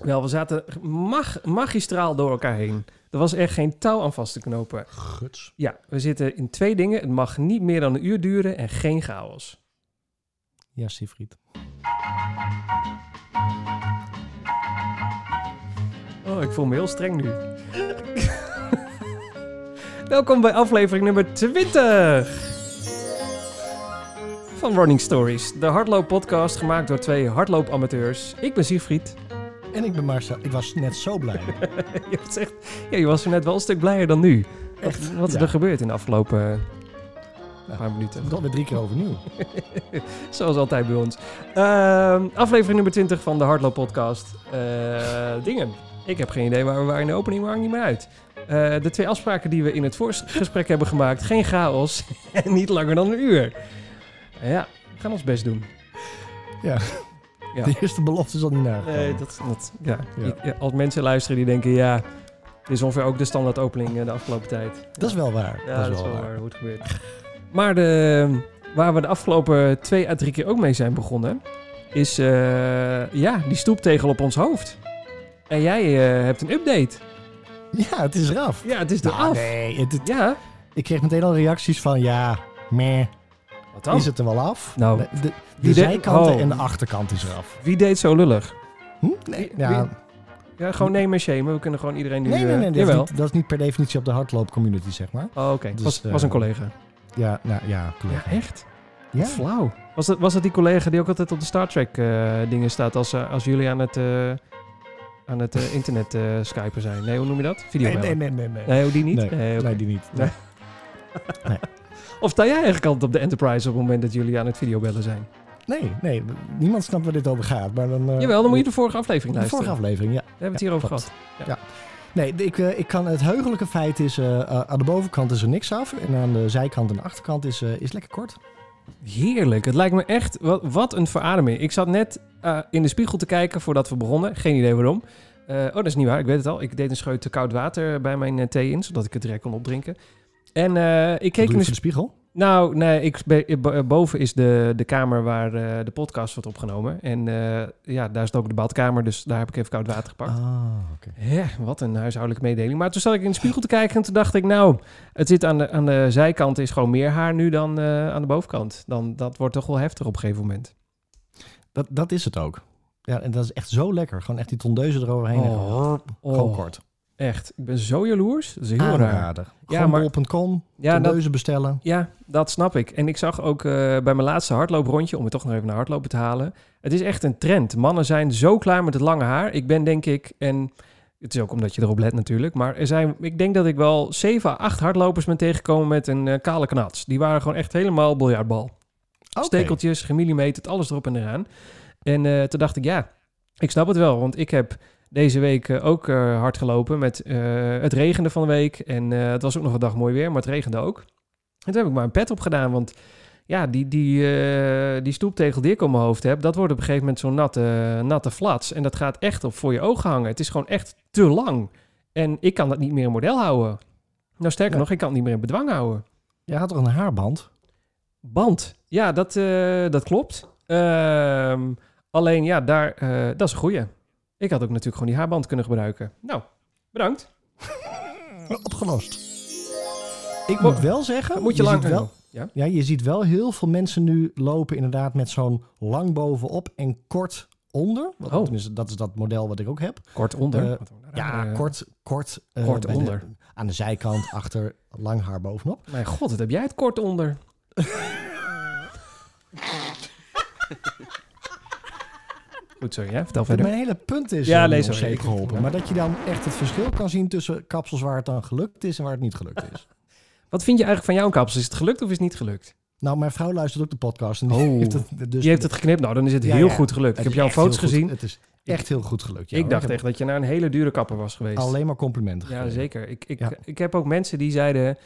Wel, we zaten mag, magistraal door elkaar heen. Er was echt geen touw aan vast te knopen. Guts. Ja, we zitten in twee dingen. Het mag niet meer dan een uur duren en geen chaos. Ja, Siegfried. Oh, ik voel me heel streng nu. Welkom bij aflevering nummer 20 van Running Stories, de hardloop-podcast gemaakt door twee hardloopamateurs. Ik ben Siegfried. En ik ben Marcel. Ik was net zo blij. je, was echt, ja, je was er net wel een stuk blijer dan nu. Wat, Echt, wat is ja. er gebeurd in de afgelopen eh, Nou, paar minuten? Dat weer drie keer overnieuw. Zoals altijd bij ons. Ehm, aflevering nummer 20 van de Hardloop Podcast. Eh, dingen. Ik heb geen idee waar we waren in de opening, maar niet meer uit. Eh, de twee afspraken die we in het voorgesprek hebben gemaakt. Geen chaos en niet langer dan een uur. ja, we gaan ons best doen. Ja. Ja. De eerste belofte is al niet nagekomen. Nee, dat, dat, ja. Als mensen luisteren die denken, ja, dit is ongeveer ook de standaard opening eh, de afgelopen tijd. Dat is wel waar. Ja, dat is wel waar hoe het gebeurt. Maar de, waar we de afgelopen twee à drie keer ook mee zijn begonnen, is eh, ja, die stoeptegel op ons hoofd. En jij eh, hebt een update. Ja, het is eraf. Ja, het is er Nou, af. Nee, het, het- Ja, ik kreeg meteen al reacties van ja, meh, wat dan? is het er wel af? Nou, de, de, zijkanten oh. en de achterkant is eraf. Wie deed zo lullig? Hm? Nee, Wie- ja, Ja, gewoon nemen en shamen. We kunnen gewoon iedereen nu... nee, nee, eh, nee, dat, is niet, dat is niet per definitie op de hardloop-community, zeg maar. Oh, oké. Dus, was, eh, was een collega. Ja, nou ja, collega. Ja, echt? Ja. Flauw. Was dat, was dat die collega die ook altijd op de Star Trek eh, dingen staat als, als jullie aan het, aan het internet skypen zijn? Nee, hoe noem je dat? Video Nee, nee, nee, nee. Nee, Nee, hoe die niet? Nee, Nee, nee, die niet. Nee. Of sta jij eigenlijk altijd op de Enterprise op het moment dat jullie aan het videobellen zijn? Nee, nee, niemand snapt waar dit over gaat. Maar dan, eh, Jawel, dan moet je de vorige aflevering de luisteren. vorige aflevering, ja. We hebben het hierover gehad. Nee, ik, eh, ik kan, het heugelijke feit is, eh, aan de bovenkant is er niks af. En aan de zijkant en de achterkant is, eh, is lekker kort. Heerlijk. Het lijkt me echt... Wat, wat een verademing. Ik zat net in de spiegel te kijken voordat we begonnen. Geen idee waarom. Oh, dat is niet waar. Ik weet het al. Ik deed een scheut koud water bij mijn thee in, zodat ik het direct kon opdrinken. En eh, ik keek in de de spiegel? Nou, nee, ik, be- bo- boven is de, de kamer waar eh, de podcast wordt opgenomen. En eh, ja, daar is ook de badkamer, dus daar heb ik even koud water gepakt. Ah, oké. Ja, wat een huishoudelijke mededeling. Maar toen zat ik in de spiegel te kijken en toen dacht ik, nou, het zit aan de, aan de zijkant is gewoon meer haar nu dan eh, aan de bovenkant. Dan, dat wordt toch wel heftig op een gegeven moment. Dat, dat is het ook. Ja, en dat is echt zo lekker. Gewoon echt die tondeuzen eroverheen. en gewoon, Oh, gewoon kort. Echt, ik ben zo jaloers. Dat is heel raar. Aanrader. Ja, Gewoon maar- bol.com, Ja, dat, bestellen. Ja, dat snap ik. En ik zag ook eh, bij mijn laatste hardlooprondje, om het toch nog even naar hardlopen te halen. Het is echt een trend. Mannen zijn zo klaar met het lange haar. Ik ben denk ik, en het is ook omdat je erop let natuurlijk, maar er zijn, ik denk dat ik wel 7 à 8 hardlopers ben tegengekomen met een eh, kale knats. Die waren gewoon echt helemaal biljartbal. Oké. Stekeltjes, gemillimeterd, alles erop en eraan. En eh, toen dacht ik, ja, ik snap het wel. Want ik heb deze week eh, ook eh, hard gelopen met eh, het regende van de week. En het was ook nog een dag mooi weer, maar het regende ook. En toen heb ik maar een pet op gedaan, want ja, die, die, die stoeptegel die ik op mijn hoofd heb, dat wordt op een gegeven moment zo'n natte, natte flats. En dat gaat echt op voor je ogen hangen. Het is gewoon echt te lang. En ik kan dat niet meer in model houden. Nou, sterker Ja. nog, ik kan het niet meer in bedwang houden. Jij had toch een haarband? Band. Ja, dat, dat klopt. Ehm, alleen ja, daar, dat is een goeie. Ik had ook natuurlijk gewoon die haarband kunnen gebruiken. Nou, bedankt. Opgelost. Ik Mo- moet wel zeggen, Moet je, lang ziet wel, Ja? ja, je ziet wel heel veel mensen nu lopen inderdaad met zo'n lang bovenop en kort onder. Wat, Oh. Tenminste, dat is dat model wat ik ook heb. Kort onder. Eh, Ja, rare- kort, kort, eh, Kort de- onder. aan de zijkant, achter, lang haar bovenop. Mijn god, wat heb jij het kort onder? Goed zo, ja. Vertel verder. Mijn hele punt is Ja, nee, sorry. zeker geholpen. Ja. Maar dat je dan echt het verschil kan zien tussen kapsels waar het dan gelukt is en waar het niet gelukt is. Wat vind je eigenlijk van jouw kapsel? Is het gelukt of is het niet gelukt? Nou, mijn vrouw luistert ook de podcast. En die Oh. heeft het, dus Die heeft het geknipt. Nou, dan is het Ja, heel ja. goed gelukt. Ik heb jouw foto's gezien. Het is echt heel goed gelukt. ik dacht echt dat je naar een hele dure kapper was geweest. Alleen maar complimenten Ja, gegeven. zeker. Ik, ik, Ja. ik heb ook mensen die zeiden...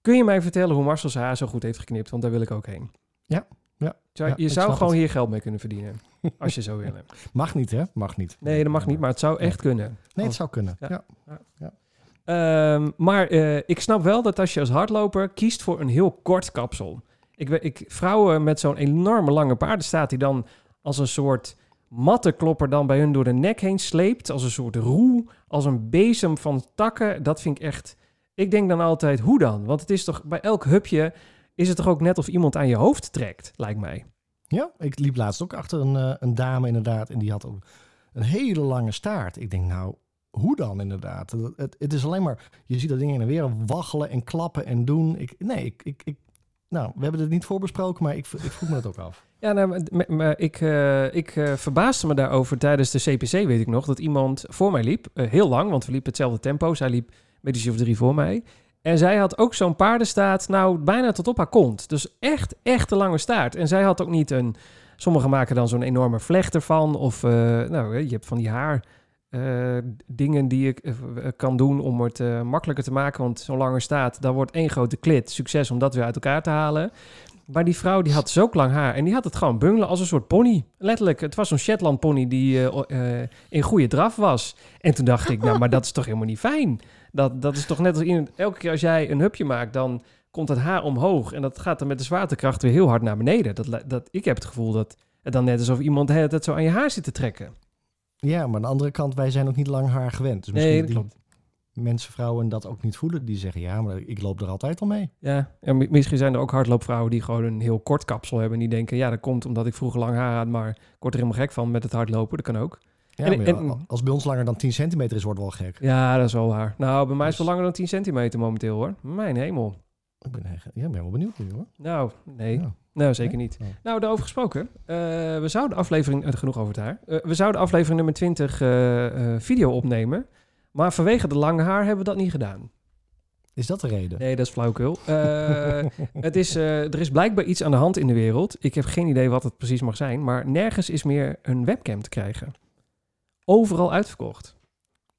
Kun je mij vertellen hoe Marcel zijn haar zo goed heeft geknipt? Want daar wil ik ook heen. Ja, ja, Zou- ja, je zou gewoon het. hier geld mee kunnen verdienen. Als je zou willen. Mag niet, hè? Mag niet. Nee, dat mag niet, maar het zou echt kunnen. Nee, het zou kunnen. Ja. Ja. Ehm, maar eh, ik snap wel dat als je als hardloper kiest voor een heel kort kapsel. Ik, ik, vrouwen met zo'n enorme lange paardenstaart die dan als een soort mattenklopper dan bij hun door de nek heen sleept. Als een soort roe, als een bezem van takken. Dat vind ik echt... Ik denk dan altijd, hoe dan? Want het is toch bij elk hupje is het toch ook net of iemand aan je hoofd trekt, lijkt mij. Ja, ik liep laatst ook achter een, eh, een dame inderdaad. En die had ook een hele lange staart. Ik denk, nou, hoe dan inderdaad? Het, het, is alleen maar, je ziet dat dingen in en weer waggelen en klappen en doen. Ik, nee, ik, ik, ik, nou, we hebben het niet voorbesproken, maar ik, ik vroeg me dat ook af. Ja, nou, maar- ik, eh, ik eh, verbaasde me daarover tijdens de CPC, weet ik nog, dat iemand voor mij liep. heel lang, want we liepen hetzelfde tempo. Zij liep medisch of drie voor mij. En zij had ook zo'n paardenstaart, nou, bijna tot op haar kont. Dus echt, echt een lange staart. En zij had ook niet een... Sommigen maken dan zo'n enorme vlecht ervan. Of, eh, nou, je hebt van die haar... eh, dingen die je eh, kan doen om het makkelijker te maken. Want zo'n lange staart, daar wordt één grote klit. Succes om dat weer uit elkaar te halen. Maar die vrouw die had zulk lang haar en die had het gewoon bungelen als een soort pony. Letterlijk, het was zo'n Shetland pony die in goede draf was. En toen dacht ik, nou, maar dat is toch helemaal niet fijn? Dat, dat is toch net als in, elke keer als jij een hupje maakt, dan komt het haar omhoog. En dat gaat dan met de zwaartekracht weer heel hard naar beneden. Dat, dat, ik heb het gevoel dat het dan net alsof iemand het, zo aan je haar zit te trekken. Ja, maar aan de andere kant, wij zijn ook niet lang haar gewend. Dus misschien Nee, dat die klopt. mensen, vrouwen dat ook niet voelen. Die zeggen, ja, maar ik loop er altijd al mee. Ja, en mi- misschien zijn er ook hardloopvrouwen die gewoon een heel kort kapsel hebben. En die denken, ja, dat komt omdat ik vroeger lang haar had, maar ik word er helemaal gek van met het hardlopen. Dat kan ook. Ja, En- maar ja, en- als bij ons langer dan 10 centimeter is, wordt het wel gek. Ja, dat is wel waar. Nou, bij mij is het Dus- wel langer dan 10 centimeter momenteel hoor. Mijn hemel. Ik ben, ja, ben wel benieuwd nu hoor. Nou, nee. Ja. Nou, zeker Nee? niet. Oh. Nou, daarover gesproken. Eh, we zouden aflevering... eh, genoeg over het haar. Eh, we zouden aflevering nummer 20 eh, eh, video opnemen. Maar vanwege de lange haar hebben we dat niet gedaan. Is dat de reden? Nee, dat is flauwkul. Eh, het is, er is blijkbaar iets aan de hand in de wereld. Ik heb geen idee wat het precies mag zijn. Maar nergens is meer een webcam te krijgen. Overal uitverkocht.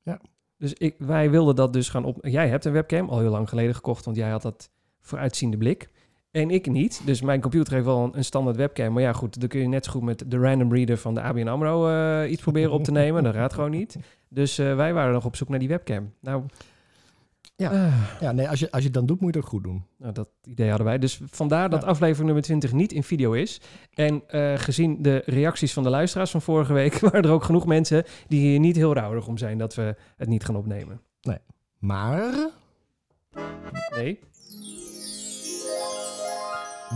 Ja. Dus ik, wij wilden dat dus gaan op... Jij hebt een webcam al heel lang geleden gekocht, want jij had dat vooruitziende blik. En ik niet. Dus mijn computer heeft wel een, een standaard webcam. Maar ja, goed, dan kun je net zo goed met de random reader van de ABN AMRO eh, iets proberen op te nemen. Dat gaat gewoon niet. Dus eh, wij waren nog op zoek naar die webcam. Nou, Ja. eh, Ja, nee, als je, als je het dan doet, moet je het ook goed doen. nou, dat idee hadden wij. Dus vandaar dat Ja. aflevering nummer 20 niet in video is. En eh, gezien de reacties van de luisteraars van vorige week... waren er ook genoeg mensen die hier niet heel rouwig om zijn... dat we het niet gaan opnemen. Maar Nee?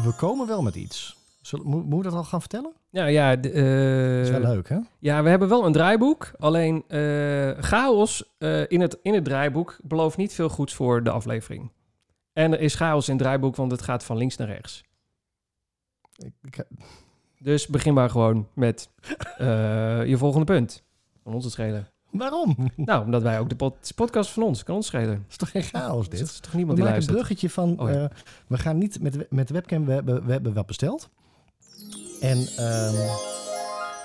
we komen wel met iets. Zullen, moet, moeten we dat al gaan vertellen? Ja, de, Dat is wel eh, leuk, hè? ja, we hebben wel een draaiboek. Alleen eh, chaos eh, in, het, in het draaiboek belooft niet veel goeds voor de aflevering. En er is chaos in het draaiboek, want het gaat van links naar rechts. Ik, ik, Dus begin maar gewoon met eh, je volgende punt. Van ons het schelen. waarom? Nou, omdat wij ook de pod- podcast van ons kan ons schelen. is toch geen chaos, dit? is toch We niemand die maken een luistert. bruggetje van... Oh ja. eh, we gaan niet met, de- met de webcam... We hebben, we hebben wat besteld. En... ehm,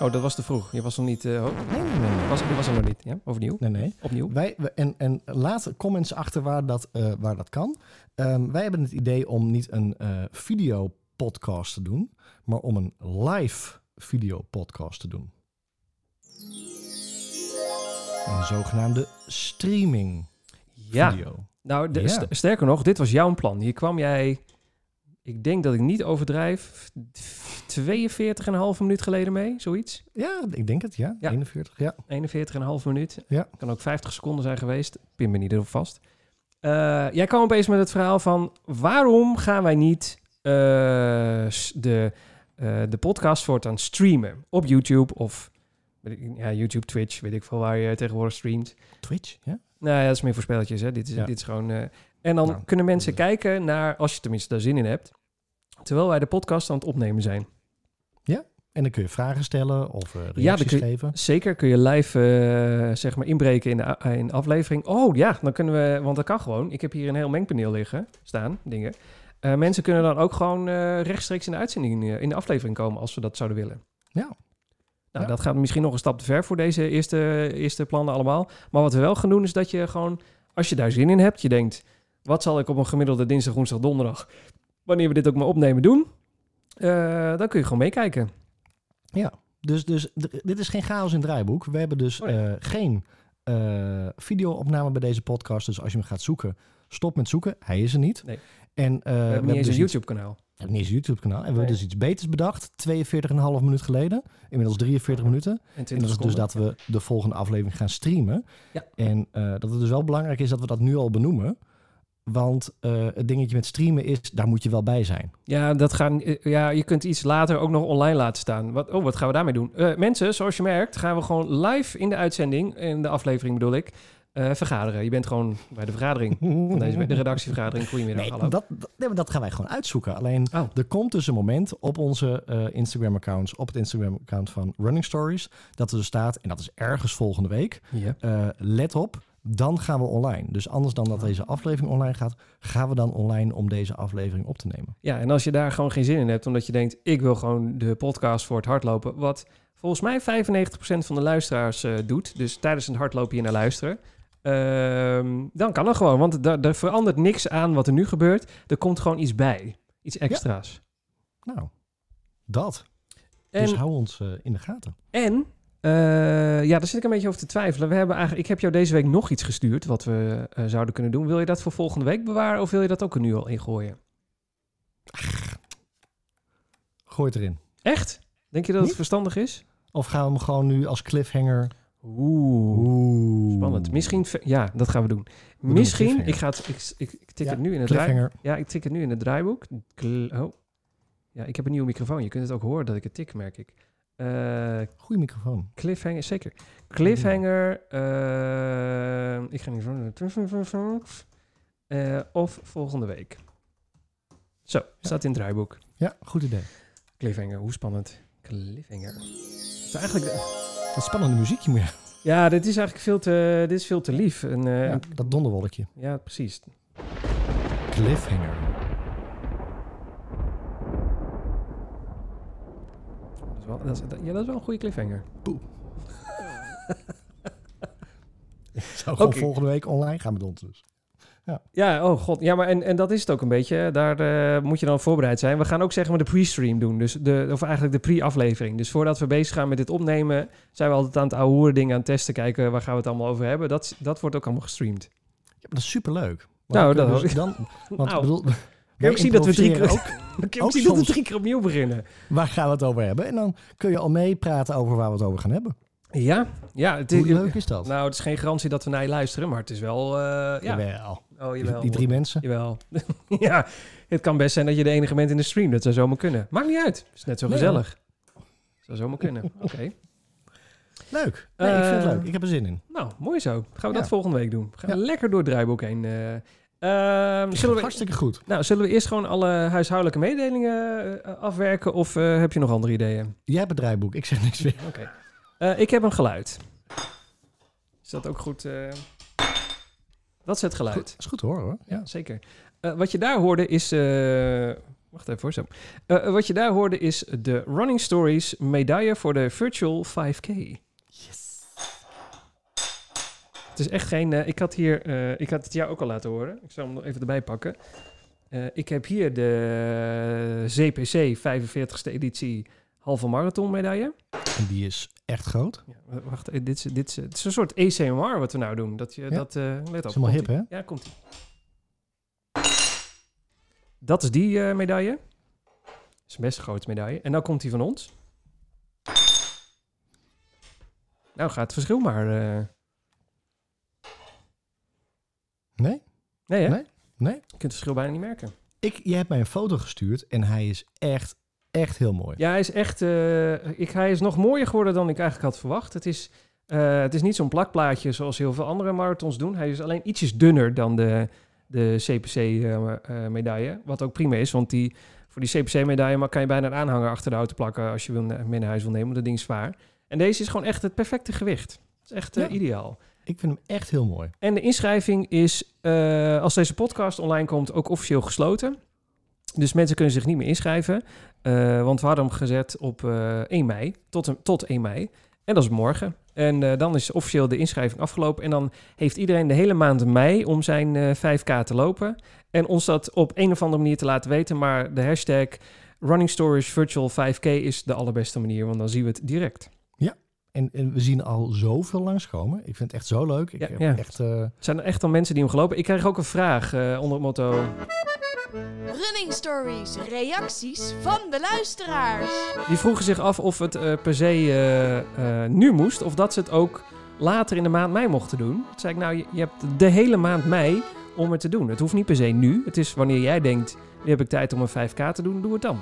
Oh, dat was te vroeg. Je was nog niet... oh, nee, nee, nee. was, je was er nog niet. Ja, overnieuw. Nee, nee. Opnieuw. Wij, en, en laat comments achter waar dat, eh, waar dat kan. Ehm, wij hebben het idee om niet een eh video podcast te doen, maar om een live video podcast te doen. Een zogenaamde streaming Ja. video. Nou, de- Ja. st- sterker nog, dit was jouw plan. Hier kwam jij... Ik denk dat ik niet overdrijf... 42,5 minuut geleden mee, zoiets. Ja, ik denk het, ja. Ja. 41, ja. 41,5 minuut. Ja. Kan ook 50 seconden zijn geweest. Pin me niet erop vast. Eh, jij kwam opeens met het verhaal van... waarom gaan wij niet s- de, eh, de podcast voortaan streamen? Op YouTube of... Ja, YouTube, Twitch, weet ik veel waar je tegenwoordig streamt. Twitch, ja. Nou ja, dat is meer voor spelletjes, hè. Dit is, Ja. dit is gewoon... en dan Nou, kunnen mensen kijken naar... als je tenminste daar zin in hebt... terwijl wij de podcast aan het opnemen zijn. En dan kun je vragen stellen of eh, reacties je- geven. Zeker kun je live eh, zeg maar inbreken in de, in aflevering. Oh ja, dan kunnen we, want dat kan gewoon. Ik heb hier een heel mengpaneel liggen, staan, dingen. Eh, mensen kunnen dan ook gewoon rechtstreeks in de uitzending, in de aflevering komen als we dat zouden willen. Ja. Nou, Ja. dat gaat misschien nog een stap te ver voor deze eerste, eerste plannen allemaal. Maar wat we wel gaan doen is dat je gewoon, als je daar zin in hebt, je denkt, wat zal ik op een gemiddelde dinsdag, woensdag, donderdag, wanneer we dit ook maar opnemen, doen? Eh, dan kun je gewoon meekijken. Dus, dus d- dit is geen chaos in het draaiboek. We hebben dus Oh nee. eh, geen eh video-opname bij deze podcast. Dus als je hem gaat zoeken, stop met zoeken. Hij is er niet. Nee. En, we hebben niet eens dus een YouTube-kanaal. En niet eens YouTube kanaal. En we hebben dus iets beters bedacht. 42,5 minuut geleden. Inmiddels 43 minuten. En En 20 dat is dus dat we de volgende aflevering gaan streamen. Ja. En dat het dus wel belangrijk is dat we dat nu al benoemen. Want eh, het dingetje met streamen is, daar moet je wel bij zijn. Ja, dat gaan, eh, ja, je kunt iets later ook nog online laten staan. Wat, oh, wat gaan we daarmee doen? Eh, mensen, zoals je merkt, gaan we gewoon live in de uitzending, in de aflevering bedoel ik, vergaderen. Je bent gewoon bij de vergadering van deze, de redactievergadering. Goedemiddag, Nee, hallo. dat, dat, nee, maar dat gaan wij gewoon uitzoeken. Alleen Oh. er komt dus een moment op onze Instagram-accounts, op het Instagram-account van Running Stories, dat er dus staat, en dat is ergens volgende week, let op, dan gaan we online. Dus anders dan dat deze aflevering online gaat, gaan we dan online om deze aflevering op te nemen. ja, en als je daar gewoon geen zin in hebt, omdat je denkt, ik wil gewoon de podcast voor het hardlopen, wat volgens mij 95% van de luisteraars eh, doet, dus tijdens het hardlopen hier naar luisteren, ehm, dan kan dat gewoon, want er, er verandert niks aan wat er nu gebeurt. Er komt gewoon iets bij, iets extra's. Nou, dat. En, dus hou ons eh, in de gaten. En, eh, ja, daar zit ik een beetje over te twijfelen. We hebben eigenlijk, ik heb jou deze week nog iets gestuurd wat we eh, zouden kunnen doen. Wil je dat voor volgende week bewaren of wil je dat ook er nu al ingooien? Gooi het erin. Echt? Denk je dat het verstandig is? Of gaan we hem gewoon nu als cliffhanger... Oeh, Oeh. spannend. Misschien, ja, dat gaan we doen. Misschien, ik, ga het, ik, ik, ik tik Ja, het nu in het draai, Cliffhanger. Ja, ik tik het nu in het draaiboek. Oh. Ja, ik heb een nieuwe microfoon. Je kunt het ook horen dat ik het tik, merk ik. Eh, Goeie microfoon. Cliffhanger, zeker. Cliffhanger. eh, ik ga niet zo. Eh, of volgende week. Zo, staat in het draaiboek. Ja, goed idee. Cliffhanger, hoe spannend. Cliffhanger. Het is eigenlijk, Wat spannende muziekje moet je... ja, dit is eigenlijk veel te, dit is veel te lief. En, eh, Ja, dat donderwolkje. ja, precies. Cliffhanger. Is wel, dat is, dat- ja, dat is wel een goede cliffhanger. Zou gewoon volgende week online gaan met ons dus. Ja, oh god. Ja, maar en, en dat is het ook een beetje. Daar eh, moet je dan voorbereid zijn. We gaan ook zeg maar de pre-stream doen. Dus de, of eigenlijk de pre-aflevering. Dus voordat we bezig gaan met dit opnemen... zijn we altijd aan het ouwe dingen aan het testen. Kijken, waar gaan we het allemaal over hebben. Dat, dat wordt ook allemaal gestreamd. Ja, maar dat is superleuk. Nou, dan dat we dus dan, want Nou, bedoel, Kun ook zien dat we drie keer, ook, ook dat we drie keer opnieuw beginnen. waar gaan we het over hebben? En dan kun je al meepraten over waar we het over gaan hebben. Ja, ja. Het, Hoe leuk is dat? Nou, het is geen garantie dat we naar je luisteren. Maar het is wel... eh, ja. Jawel. Oh, Die- jawel. die drie mensen. Jawel. ja, het kan best zijn dat je de enige bent in de stream. Dat zou zomaar kunnen. Maakt niet uit. Het is net zo Nee, gezellig. Zou zomaar kunnen. Oké. Leuk. Nee, ik vind het Eh, leuk. Ik heb er zin in. Nou, mooi zo. Gaan we Ja. dat volgende week doen. We gaan Ja. lekker door het draaiboek heen. eh. Ehm, zullen, we, Hartstikke goed. nou, zullen we eerst gewoon alle huishoudelijke mededelingen eh, afwerken? Of eh, heb je nog andere ideeën? Jij hebt het draaiboek. Ik zeg niks meer. Oké. Eh, ik heb een geluid. Is dat ook goed? eh? Dat is het geluid. Goed, is goed te horen hoor. Ja, zeker. Wat je daar hoorde is... wacht even voor zo. Wat je daar hoorde is de Running Stories medaille voor de Virtual 5K. Het is echt geen... eh, ik had hier... eh, ik had het jou ook al laten horen. Ik zal hem nog even erbij pakken. Eh, ik heb hier de ZPC 45ste editie halve marathon medaille. En die is echt groot. Ja, wacht, dit is, dit, is, het is een soort ACMR wat we nou doen. Dat je Ja. dat... let op. Dat is helemaal hip hè? Ja, komt ie. Dat is die medaille. Dat is een best grote medaille. En dan komt die van ons. Nou, gaat het verschil maar. eh, Nee? Nee, hè? Nee? Nee? Je kunt het verschil bijna niet merken. Ik, je hebt mij een foto gestuurd en hij is echt, echt heel mooi. Ja, hij is echt. eh, ik, hij is nog mooier geworden dan ik eigenlijk had verwacht. Het is, eh, het is niet zo'n plakplaatje zoals heel veel andere marathons doen. Hij is alleen ietsjes dunner dan de, de CPC-medaille. wat ook prima is, want die, voor die CPC-medaille kan je bijna een aanhanger achter de auto plakken als je wil, mee naar huis wil nemen. want Dat ding is zwaar. En deze is gewoon echt het perfecte gewicht. Het is echt eh, Ja. ideaal. Ik vind hem echt heel mooi. En de inschrijving is, eh, als deze podcast online komt, ook officieel gesloten. Dus mensen kunnen zich niet meer inschrijven. Eh, want we hadden hem gezet op eh 1 mei, tot, tot 1 mei. En dat is morgen. En eh, dan is officieel de inschrijving afgelopen. En dan heeft iedereen de hele maand mei om zijn eh, 5K te lopen. En ons dat op een of andere manier te laten weten. Maar de hashtag Running Stories Virtual 5K is de allerbeste manier. Want dan zien we het direct. En, en we zien al zoveel langskomen. Ik vind het echt zo leuk. Ik Ja, heb ja. echt... eh, Zijn er echt al mensen die hem gelopen? Ik krijg ook een vraag eh, onder het motto... Running stories, reacties van de luisteraars. Die vroegen zich af of het eh, per se nu moest, of dat ze het ook later in de maand mei mochten doen. Toen zei ik, nou, je, je hebt de hele maand mei om het te doen. Het hoeft niet per se nu. Het is wanneer jij denkt, nu heb ik tijd om een 5K te doen, doe het dan.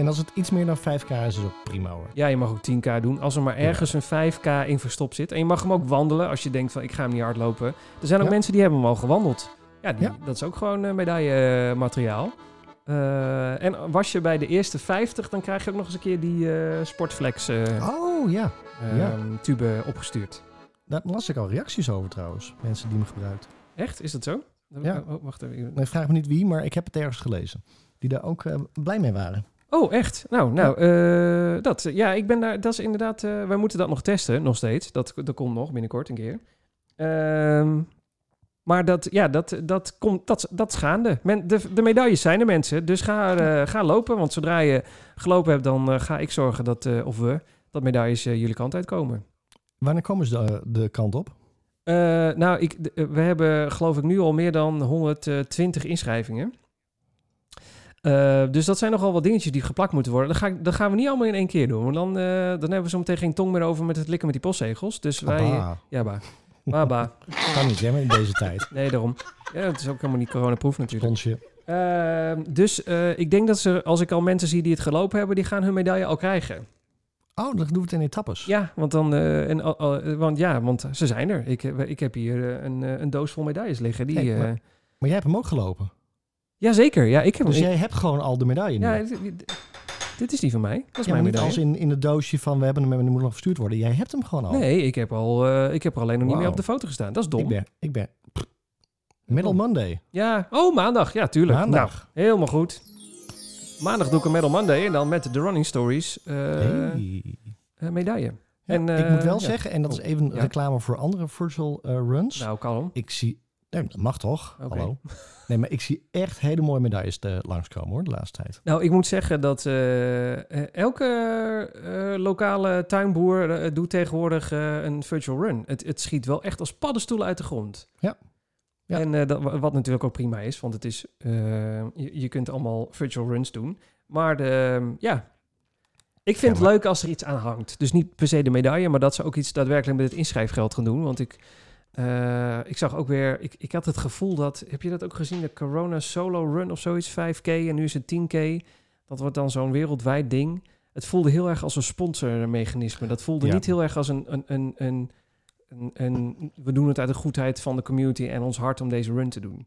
En als het iets meer dan 5k is, is het ook prima hoor. Ja, je mag ook 10K doen. Als er maar ergens een 5K in verstopt zit. En je mag hem ook wandelen als je denkt van, ik ga hem niet hardlopen. Er zijn ook Ja. mensen die hebben hem al gewandeld. Ja, die, Ja. dat is ook gewoon uh, medaillemateriaal. Uh, en was je bij de eerste 50, dan krijg je ook nog eens een keer die uh, Sportflex Oh ja, ja. tube opgestuurd. daar las ik al reacties over trouwens. Mensen die hem gebruikt. Echt? Is dat zo? Ja. Oh, wacht even. Nee, vraag me niet wie, maar ik heb het ergens gelezen. Die daar ook blij mee waren. Oh, echt? Nou, nou uh, dat. Ja, ik ben daar. Dat is inderdaad. Uh, wij moeten dat nog testen, nog steeds. Dat, dat komt nog binnenkort een keer. Uh, maar dat, ja, dat, dat komt. Dat, dat is gaande. Men, de, de medailles zijn er, mensen. Dus ga, uh, ga lopen. Want zodra je gelopen hebt, dan ga ik zorgen dat. Of we. Dat medailles jullie kant uitkomen. Wanneer komen ze de, de kant op? Nou, ik, de, we hebben geloof ik nu al meer dan 120 inschrijvingen. Uh, dus dat zijn nogal wat dingetjes die geplakt moeten worden. Dat, ga ik, dat gaan we niet allemaal in één keer doen. Want dan, uh, dan hebben we zo meteen geen tong meer over met het likken met die postzegels. Dus wij... Ja, ba. Baba. kan niet, hè, in deze tijd. Nee, daarom. Ja, het is ook helemaal niet coronaproof natuurlijk. Donsje. Uh, dus ik denk dat ze, als ik al mensen zie die het gelopen hebben, die gaan hun medaille al krijgen. Oh, dan doen we het in etappes. Ja, want, dan, uh, en, want, ja, want ze zijn er. Ik, ik heb hier een, een doos vol medailles liggen. Die, hey, maar, maar jij hebt hem ook gelopen? Jazeker, ja. Ik heb, dus ik, jij hebt gewoon al de medaille nu? Ja, dit, dit is die van mij. Dat is ja, mijn niet medaille. als in, in het doosje van we hebben hem en die moet nog verstuurd worden. Jij hebt hem gewoon al. Nee, ik heb, al, uh, ik heb er alleen nog wow. niet meer op de foto gestaan. Dat is dom. Ik ben... Ik ben Middle Monday. Ja, oh, maandag. Ja, tuurlijk. Maandag. Nou, helemaal goed. Maandag doe ik een Middle Monday en dan met de Running Stories uh, hey. medaille. Ja, en, ik moet wel zeggen, en dat is even Ja. reclame voor andere virtual runs. Nou, kalm. Ik zie, nee, dat mag toch? Hallo. Nee, maar ik zie echt hele mooie medailles te langskomen hoor, de laatste tijd. Nou, ik moet zeggen dat uh, elke uh, lokale tuinboer uh, doet tegenwoordig een virtual run. Het, het, schiet wel echt als paddenstoelen uit de grond. Ja. ja. En dat, wat natuurlijk ook prima is, want het is, je, je, kunt allemaal virtual runs doen. Maar de, ja, ik vind ja, maar... het leuk als er iets aan hangt. Dus niet per se de medaille, maar dat ze ook iets daadwerkelijk met het inschrijfgeld gaan doen. Want ik, uh, ik zag ook weer, ik, ik had het gevoel dat, heb je dat ook gezien, de Corona Solo Run of zoiets, 5K en nu is het 10K. Dat wordt dan zo'n wereldwijd ding. Het voelde heel erg als een sponsormechanisme. Dat voelde ja. niet heel erg als een, een, een, een, een, een, we doen het uit de goedheid van de community en ons hart om deze run te doen.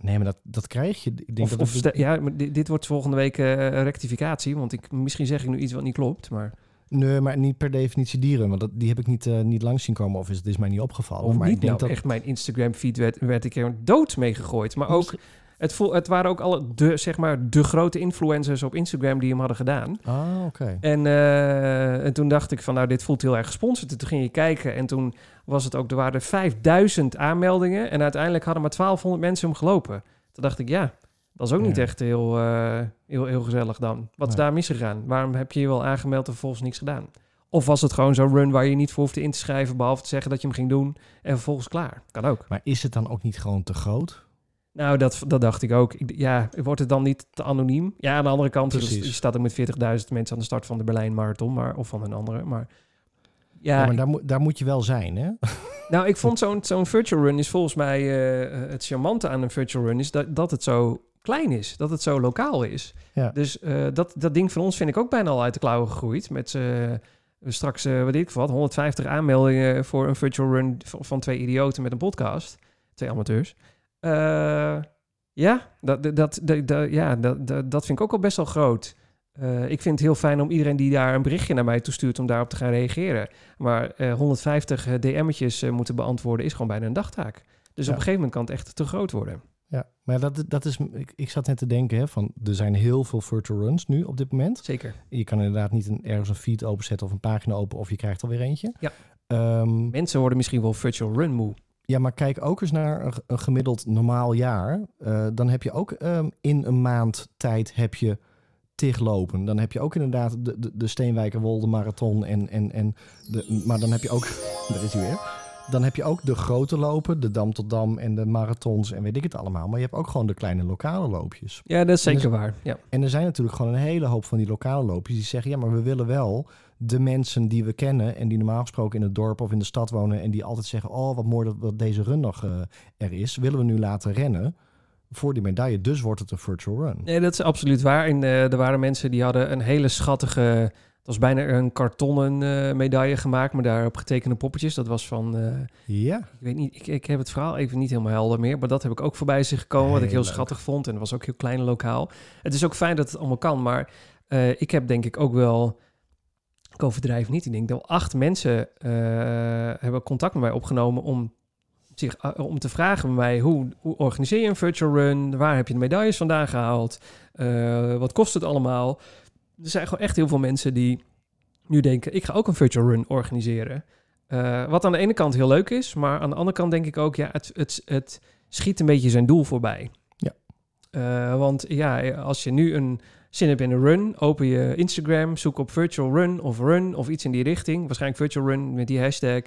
Nee, maar dat, dat krijg je. Ik denk of, dat of het... ja, maar dit, dit, wordt volgende week uh, rectificatie, want ik, misschien zeg ik nu iets wat niet klopt, maar... Nee, maar niet per definitie dieren, want dat, die heb ik niet, uh, niet langs zien komen of is het is mij niet opgevallen. Of maar niet, ik denk nou, dat echt mijn Instagram feed werd, werd ik er dood mee gegooid. Maar ook, het, voel, het waren ook alle de, zeg maar, de grote influencers op Instagram die hem hadden gedaan. Ah, oké. Okay. En, uh, en toen dacht ik van, nou, dit voelt heel erg gesponsord. En toen ging je kijken en toen was het ook, er waren 5000 aanmeldingen en uiteindelijk hadden maar 1200 mensen hem gelopen. Toen dacht ik, ja, dat is ook niet echt heel, uh, heel, heel gezellig dan. Wat is Nee. daar misgegaan? Waarom heb je je wel aangemeld en vervolgens niks gedaan? Of was het gewoon zo'n run waar je niet voor hoefde in te schrijven... behalve te zeggen dat je hem ging doen en vervolgens klaar? Kan ook. Maar is het dan ook niet gewoon te groot? Nou, dat, dat dacht ik ook. Ik, ja, wordt het dan niet te anoniem? Ja, aan de andere kant, je, Precies. je staat ook met 40.000 mensen aan de start van de Berlijn Marathon, maar, of van een andere. Maar Ja, ja, maar daar, moet daar moet je wel zijn, hè? nou, ik vond zo'n zo'n virtual run is volgens mij eh, het charmante aan een virtual run is dat, dat het zo klein is, dat het zo lokaal is. Ja. Dus eh, dat, dat ding van ons vind ik ook bijna al uit de klauwen gegroeid. Met eh, straks, eh wat ik wat, 150 aanmeldingen voor een virtual run van, twee idioten met een podcast. Twee amateurs. Ja, dat, dat, dat, dat- ja dat, dat, dat vind ik ook al best wel groot. Ik vind het heel fijn om iedereen die daar een berichtje naar mij toestuurt om daarop te gaan reageren. Maar eh, 150 DM'tjes moeten beantwoorden is gewoon bijna een dagtaak. Dus Ja. op een gegeven moment kan het echt te groot worden. Ja, maar dat, dat is... Ik, ik zat net te denken, hè, van... Er zijn heel veel virtual runs nu op dit moment. Zeker. Je kan inderdaad niet een, ergens een feed openzetten of een pagina open... of je krijgt alweer eentje. Ja. Ehm, Mensen worden misschien wel virtual run moe. Ja, maar kijk ook eens naar een, gemiddeld normaal jaar. Eh, dan heb je ook ehm, in een maand tijd heb je tig lopen. Dan heb je ook inderdaad de, de, de Steenwijkerwolde Marathon. En, en, en de, maar dan heb je ook... Daar is hij weer. Dan heb je ook de grote lopen, de Dam tot Dam en de marathons en weet ik het allemaal. Maar je hebt ook gewoon de kleine lokale loopjes. Ja, dat is zeker waar. Ja. En er zijn natuurlijk gewoon een hele hoop van die lokale loopjes die zeggen: ja, maar we willen wel de mensen die we kennen en die normaal gesproken in het dorp of in de stad wonen en die altijd zeggen: oh, wat mooi dat, dat deze run nog eh, er is, willen we nu laten rennen voor die medaille. Dus wordt het een virtual run. Nee, dat is absoluut waar. En eh, er waren mensen die hadden een hele schattige... Het was bijna een kartonnen eh, medaille gemaakt, maar daarop getekende poppetjes. Dat was van... eh, Ja, ik weet niet, ik, ik heb het verhaal even niet helemaal helder meer, maar dat heb ik ook voorbij zich gekomen, wat ik Heel leuk. schattig vond. En het was ook heel klein lokaal. Het is ook fijn dat het allemaal kan, maar eh, ik heb denk ik ook wel, ik overdrijf niet, ik denk dat acht mensen hebben contact met mij opgenomen om, zich, om te vragen bij mij, hoe, hoe organiseer je een virtual run? Waar heb je de medailles vandaan gehaald? Eh, wat kost het allemaal? Er zijn gewoon echt heel veel mensen die nu denken, ik ga ook een virtual run organiseren. Eh, wat aan de ene kant heel leuk is, maar aan de andere kant denk ik ook, ja, het, het, het schiet een beetje zijn doel voorbij. Ja. Eh, want ja, als je nu een zin hebt in een run, open je Instagram, zoek op virtual run of run of iets in die richting. Waarschijnlijk virtual run met die hashtag.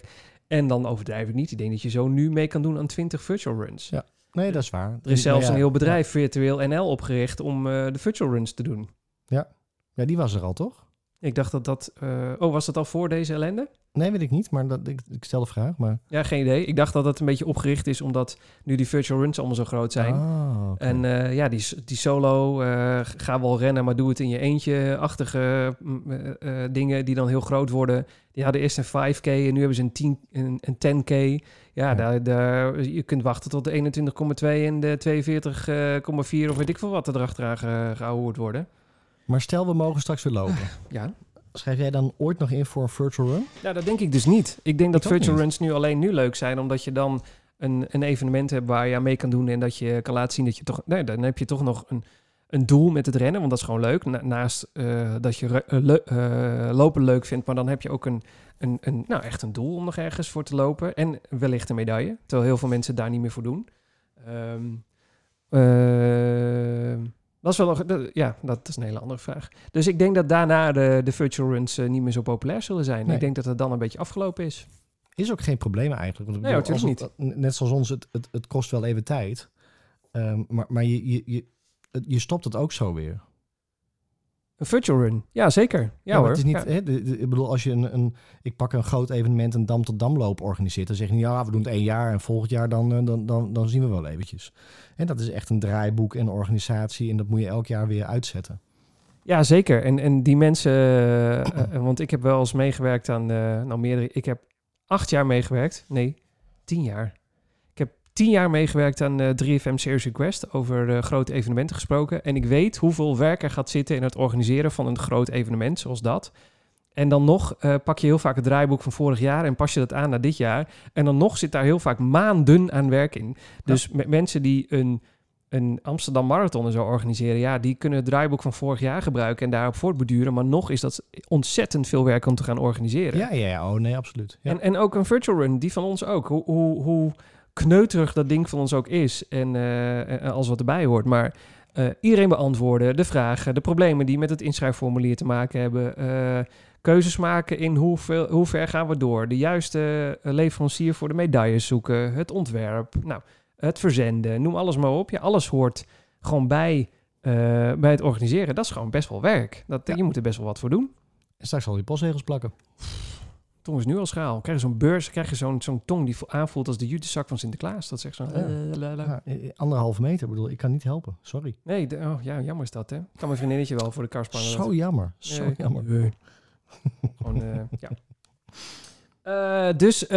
En dan overdrijf ik niet. Ik denk dat je zo nu mee kan doen aan 20 virtual runs. Ja. nee, dat is waar. Er is zelfs ja, een heel bedrijf, Virtueel NL, opgericht om eh, de virtual runs te doen. Ja. Ja, die was er al, toch? Ik dacht dat dat... eh, oh, was dat al voor deze ellende? Nee, weet ik niet, maar dat, ik, ik stel de vraag. Maar... Ja, geen idee. Ik dacht dat het een beetje opgericht is omdat nu die virtual runs allemaal zo groot zijn. Ah. En eh, ja, die, die solo, eh, ga wel rennen, maar doe het in je eentje-achtige mm, dingen die dan heel groot worden. Die hadden eerst een 5K en nu hebben ze een, 10, een, een 10K. Ja, Ja. Daar, daar, je kunt wachten tot de 21,2 en de 42,4 of weet ik veel wat er ge, gehouden wordt worden. Maar stel, we mogen straks weer lopen. Ja. Schrijf jij dan ooit nog in voor een virtual run? ja, dat denk ik dus niet. Ik denk dat Ik virtual niet. runs nu alleen nu leuk zijn, omdat je dan een, een evenement hebt waar je aan mee kan doen en dat je kan laten zien dat je toch... Nee, dan heb je toch nog een, een doel met het rennen, want dat is gewoon leuk. Na- naast eh, dat je eh, le- eh, lopen leuk vindt, maar dan heb je ook een, een, een, nou, echt een doel om nog ergens voor te lopen. En wellicht een medaille, terwijl heel veel mensen daar niet meer voor doen. Ehm, ehm, dat is wel nog, dat- ja, dat is een hele andere vraag. Dus ik denk dat daarna de, de virtual runs eh, niet meer zo populair zullen zijn. Nee. Ik denk dat het dan een beetje afgelopen is. Is ook geen probleem eigenlijk. Want Nee, bedoel, natuurlijk als het- Net zoals ons, het, het, het kost wel even tijd. Ehm, maar maar je, je, je, je stopt het ook zo weer. Een virtual run, ja zeker. Ja, hoor. Het is niet, Ja. hè, de- de- ik bedoel, als je een, een, ik pak een groot evenement, een dam tot damloop organiseert, dan zeg je niet, ja, we doen het één jaar en volgend jaar dan, eh, dan, dan, dan zien we wel eventjes. En dat is echt een draaiboek en organisatie en dat moet je elk jaar weer uitzetten. Ja, zeker. En, en die mensen, eh, eh, want ik heb wel eens meegewerkt aan, eh, nou meerdere, ik heb acht jaar meegewerkt. Nee, tien jaar. Tien jaar meegewerkt aan eh 3FM Series Request, over eh, grote evenementen gesproken. En ik weet hoeveel werk er gaat zitten in het organiseren van een groot evenement zoals dat. En dan nog eh, pak je heel vaak het draaiboek van vorig jaar en pas je dat aan naar dit jaar. En dan nog zit daar heel vaak maanden aan werk in. Dus met mensen die een, een Amsterdam Marathon en zo organiseren, ja, die kunnen het draaiboek van vorig jaar gebruiken en daarop voortbeduren. Maar nog is dat ontzettend veel werk om te gaan organiseren. Ja, ja, ja. Oh nee, absoluut. Ja. En, en ook een virtual run, die van ons ook. Hoe, hoe, hoe kneuterig dat ding van ons ook is en en alles wat erbij hoort. Maar eh, iedereen beantwoorden, de vragen, de problemen die met het inschrijfformulier te maken hebben. keuzes maken in hoeveel, hoe ver gaan we door. De juiste leverancier voor de medailles zoeken. Het ontwerp, nou, het verzenden, noem alles maar op. Ja, alles hoort gewoon bij, bij het organiseren. Dat is gewoon best wel werk. Dat, Ja. Je moet er best wel wat voor doen. En straks al die postzegels plakken. Tong is nu al schaal. Krijg je zo'n beurs, krijg je zo'n zo'n tong die vo- aanvoelt als de jutezak van Sinterklaas. Dat zegt zo. Ja. eh. Ja, anderhalve meter, ik bedoel, ik kan niet helpen. Sorry. Nee, de- oh, ja, jammer is dat, hè? Kan mijn vriendinnetje wel voor de kar spannen. Zo dat- jammer. Zo jammer. nee. Gewoon, eh, ja. Eh, dus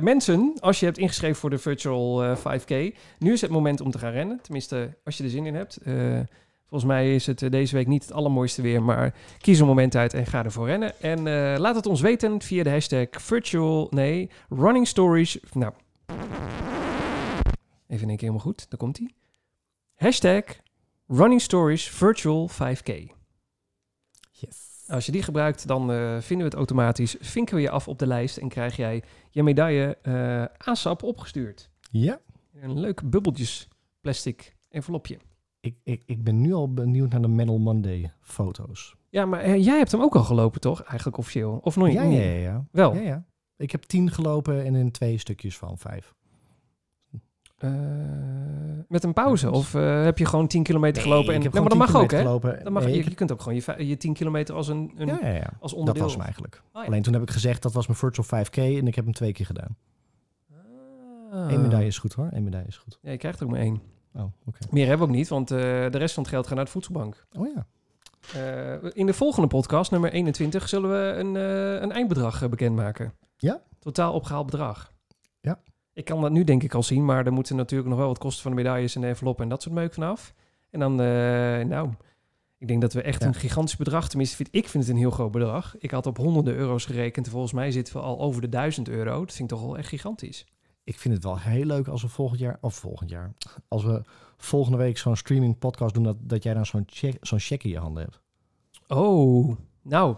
mensen, als je hebt ingeschreven voor de virtual eh, 5K, nu is het moment om te gaan rennen. Tenminste, als je er zin in hebt. Volgens mij is het eh, deze week niet het allermooiste weer, maar kies een moment uit en ga ervoor rennen. En eh, laat het ons weten via de hashtag virtual, nee, running stories. Nou, even in één keer helemaal goed, daar komt hij. Hashtag running stories virtual 5K. Yes. Als je die gebruikt, dan eh, vinden we het automatisch. Vinken we je af op de lijst en krijg jij je medaille eh ASAP opgestuurd. Ja, Een leuk bubbeltjes plastic envelopje. Ik, ik, ik ben nu al benieuwd naar de Medal Monday foto's. Ja, maar eh, jij hebt hem ook al gelopen, toch? Eigenlijk officieel. Of nog niet? Ja, ja, ja. ja. Wel. ja, ja. Ik heb tien gelopen en in twee stukjes van vijf. Eh, met een pauze? Of eh, heb je gewoon 10 kilometer gelopen? En, ik heb nee, maar dat mag 10 ook, hè? Dat mag, Nee, je, je kunt ook gewoon je, je 10 kilometer als een, een ja, ja, ja. als Dat onderdeel. was hem eigenlijk. Oh. Alleen toen heb ik gezegd, dat was mijn virtual 5K en ik heb hem twee keer gedaan. Ah. Eén medaille is goed hoor, één medaille is goed. Ja, je krijgt er ook maar één. Oh. Meer hebben we ook niet, want eh, de rest van het geld gaat naar de voedselbank. Oh ja. Eh, in de volgende podcast, nummer 21, zullen we een, eh, een eindbedrag bekendmaken. Ja. Totaal opgehaald bedrag. Ja. Ik kan dat nu denk ik al zien, maar er moeten natuurlijk nog wel wat kosten van de medailles en de envelop en dat soort meuk vanaf. En dan, nou, ik denk dat we echt Ja. een gigantisch bedrag, tenminste vind, ik vind het een heel groot bedrag. Ik had op honderden euro's gerekend en volgens mij zitten we al over de duizend euro. Dat vind ik toch wel echt gigantisch. Ik vind het wel heel leuk als we volgend jaar, of volgend jaar, als we volgende week zo'n streaming podcast doen, dat, dat jij dan zo'n check, zo'n check in je handen hebt. Oh, nou.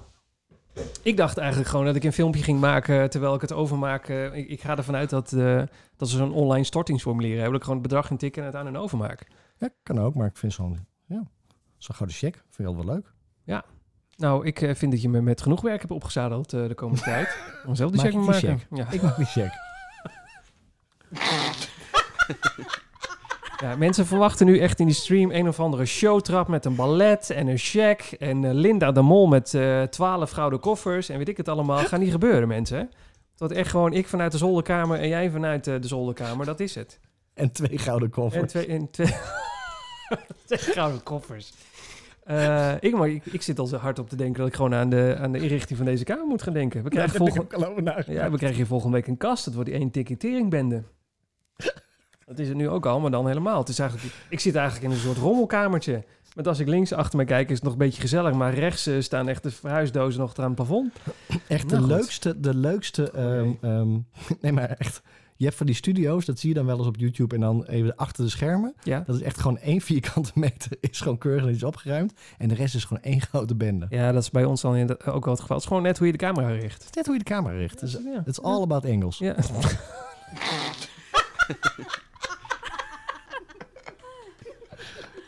Ik dacht eigenlijk gewoon dat ik een filmpje ging maken terwijl ik het overmaak. eh, ik, ik ga ervan uit dat, eh, dat ze zo'n online stortingsformulier hebben. Dat ik gewoon het bedrag intik en het aan en overmaak. Ja, kan ook, maar ik vind zo'n, ja, zo'n gouden check, vind ik wel leuk. Nou, ik eh, vind dat je me met genoeg werk hebt opgezadeld de komende tijd. Om zelf die check te maken. Ja. Ik maak die check. Ja, mensen verwachten nu echt in die stream een of andere showtrap met een ballet en een check. En eh, Linda de Mol met eh, twaalf gouden koffers en weet ik het allemaal. Gaat niet gebeuren, mensen. Wordt echt gewoon ik vanuit de zolderkamer en jij vanuit eh, de zolderkamer. Dat is het. En twee gouden koffers. En twee, en twee, twee gouden koffers. Ik, maar, ik, ik zit al zo hard op te denken dat ik gewoon aan de, aan de inrichting van deze kamer moet gaan denken. We krijgen, volgende, ja, we krijgen hier volgende week een kast. Het wordt die één ticketeeringbende. Dat is het nu ook al, maar dan helemaal. Het is eigenlijk, ik zit eigenlijk in een soort rommelkamertje. Met als ik links achter me kijk, is het nog een beetje gezellig. Maar rechts eh, staan echt de verhuisdozen nog aan het plafond. Echt de Nou, goed. leukste, de leukste, ehm, Oké. ehm, nee maar echt, je hebt van die studio's, dat zie je dan wel eens op YouTube en dan even achter de schermen. Ja, Dat is echt gewoon één vierkante meter, is gewoon keurig netjes opgeruimd. En de rest is gewoon één grote bende. ja dat is bij ons dan inderdaad ook wel het geval. Het is gewoon net hoe je de camera richt. Het is net hoe je de camera richt. Het is ja. all about angles. Ja.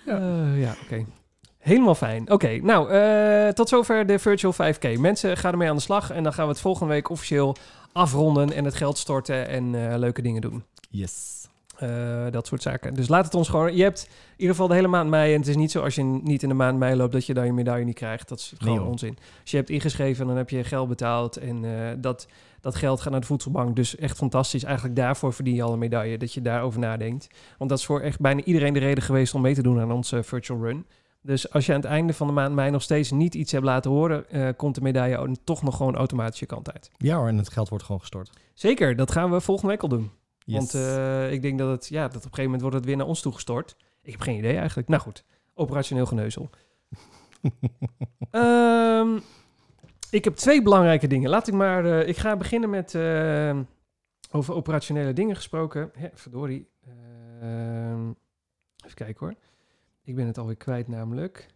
Eh, ja, oké. Helemaal fijn. Oké, nou, eh, tot zover de Virtual 5K. Mensen, ga ermee aan de slag. En dan gaan we het volgende week officieel afronden en het geld storten en eh, leuke dingen doen. Yes. Eh, dat soort zaken. Dus laat het ons gewoon... Je hebt in ieder geval de hele maand mei... en het is niet zo als je niet in de maand mei loopt... dat je dan je medaille niet krijgt. Dat is gewoon onzin. Als je hebt ingeschreven, dan heb je geld betaald... en eh, dat, dat geld gaat naar de voedselbank. Dus echt fantastisch. Eigenlijk daarvoor verdien je al een medaille... dat je daarover nadenkt. Want dat is voor echt bijna iedereen de reden geweest... om mee te doen aan onze virtual run. Dus als je aan het einde van de maand mei nog steeds niet iets hebt laten horen... eh, komt de medaille toch nog gewoon automatisch je kant uit. Ja hoor, en het geld wordt gewoon gestort. Zeker, dat gaan we volgende week al doen. Yes. Want eh, ik denk dat het, ja, dat op een gegeven moment wordt het weer naar ons toegestort. Ik heb geen idee eigenlijk. Nou goed, operationeel geneuzel. Ehm, ik heb twee belangrijke dingen. Laat ik maar, eh, ik ga beginnen met, eh, over operationele dingen gesproken. Hè, verdorie. Ehm, even kijken hoor. Ik ben het alweer kwijt namelijk.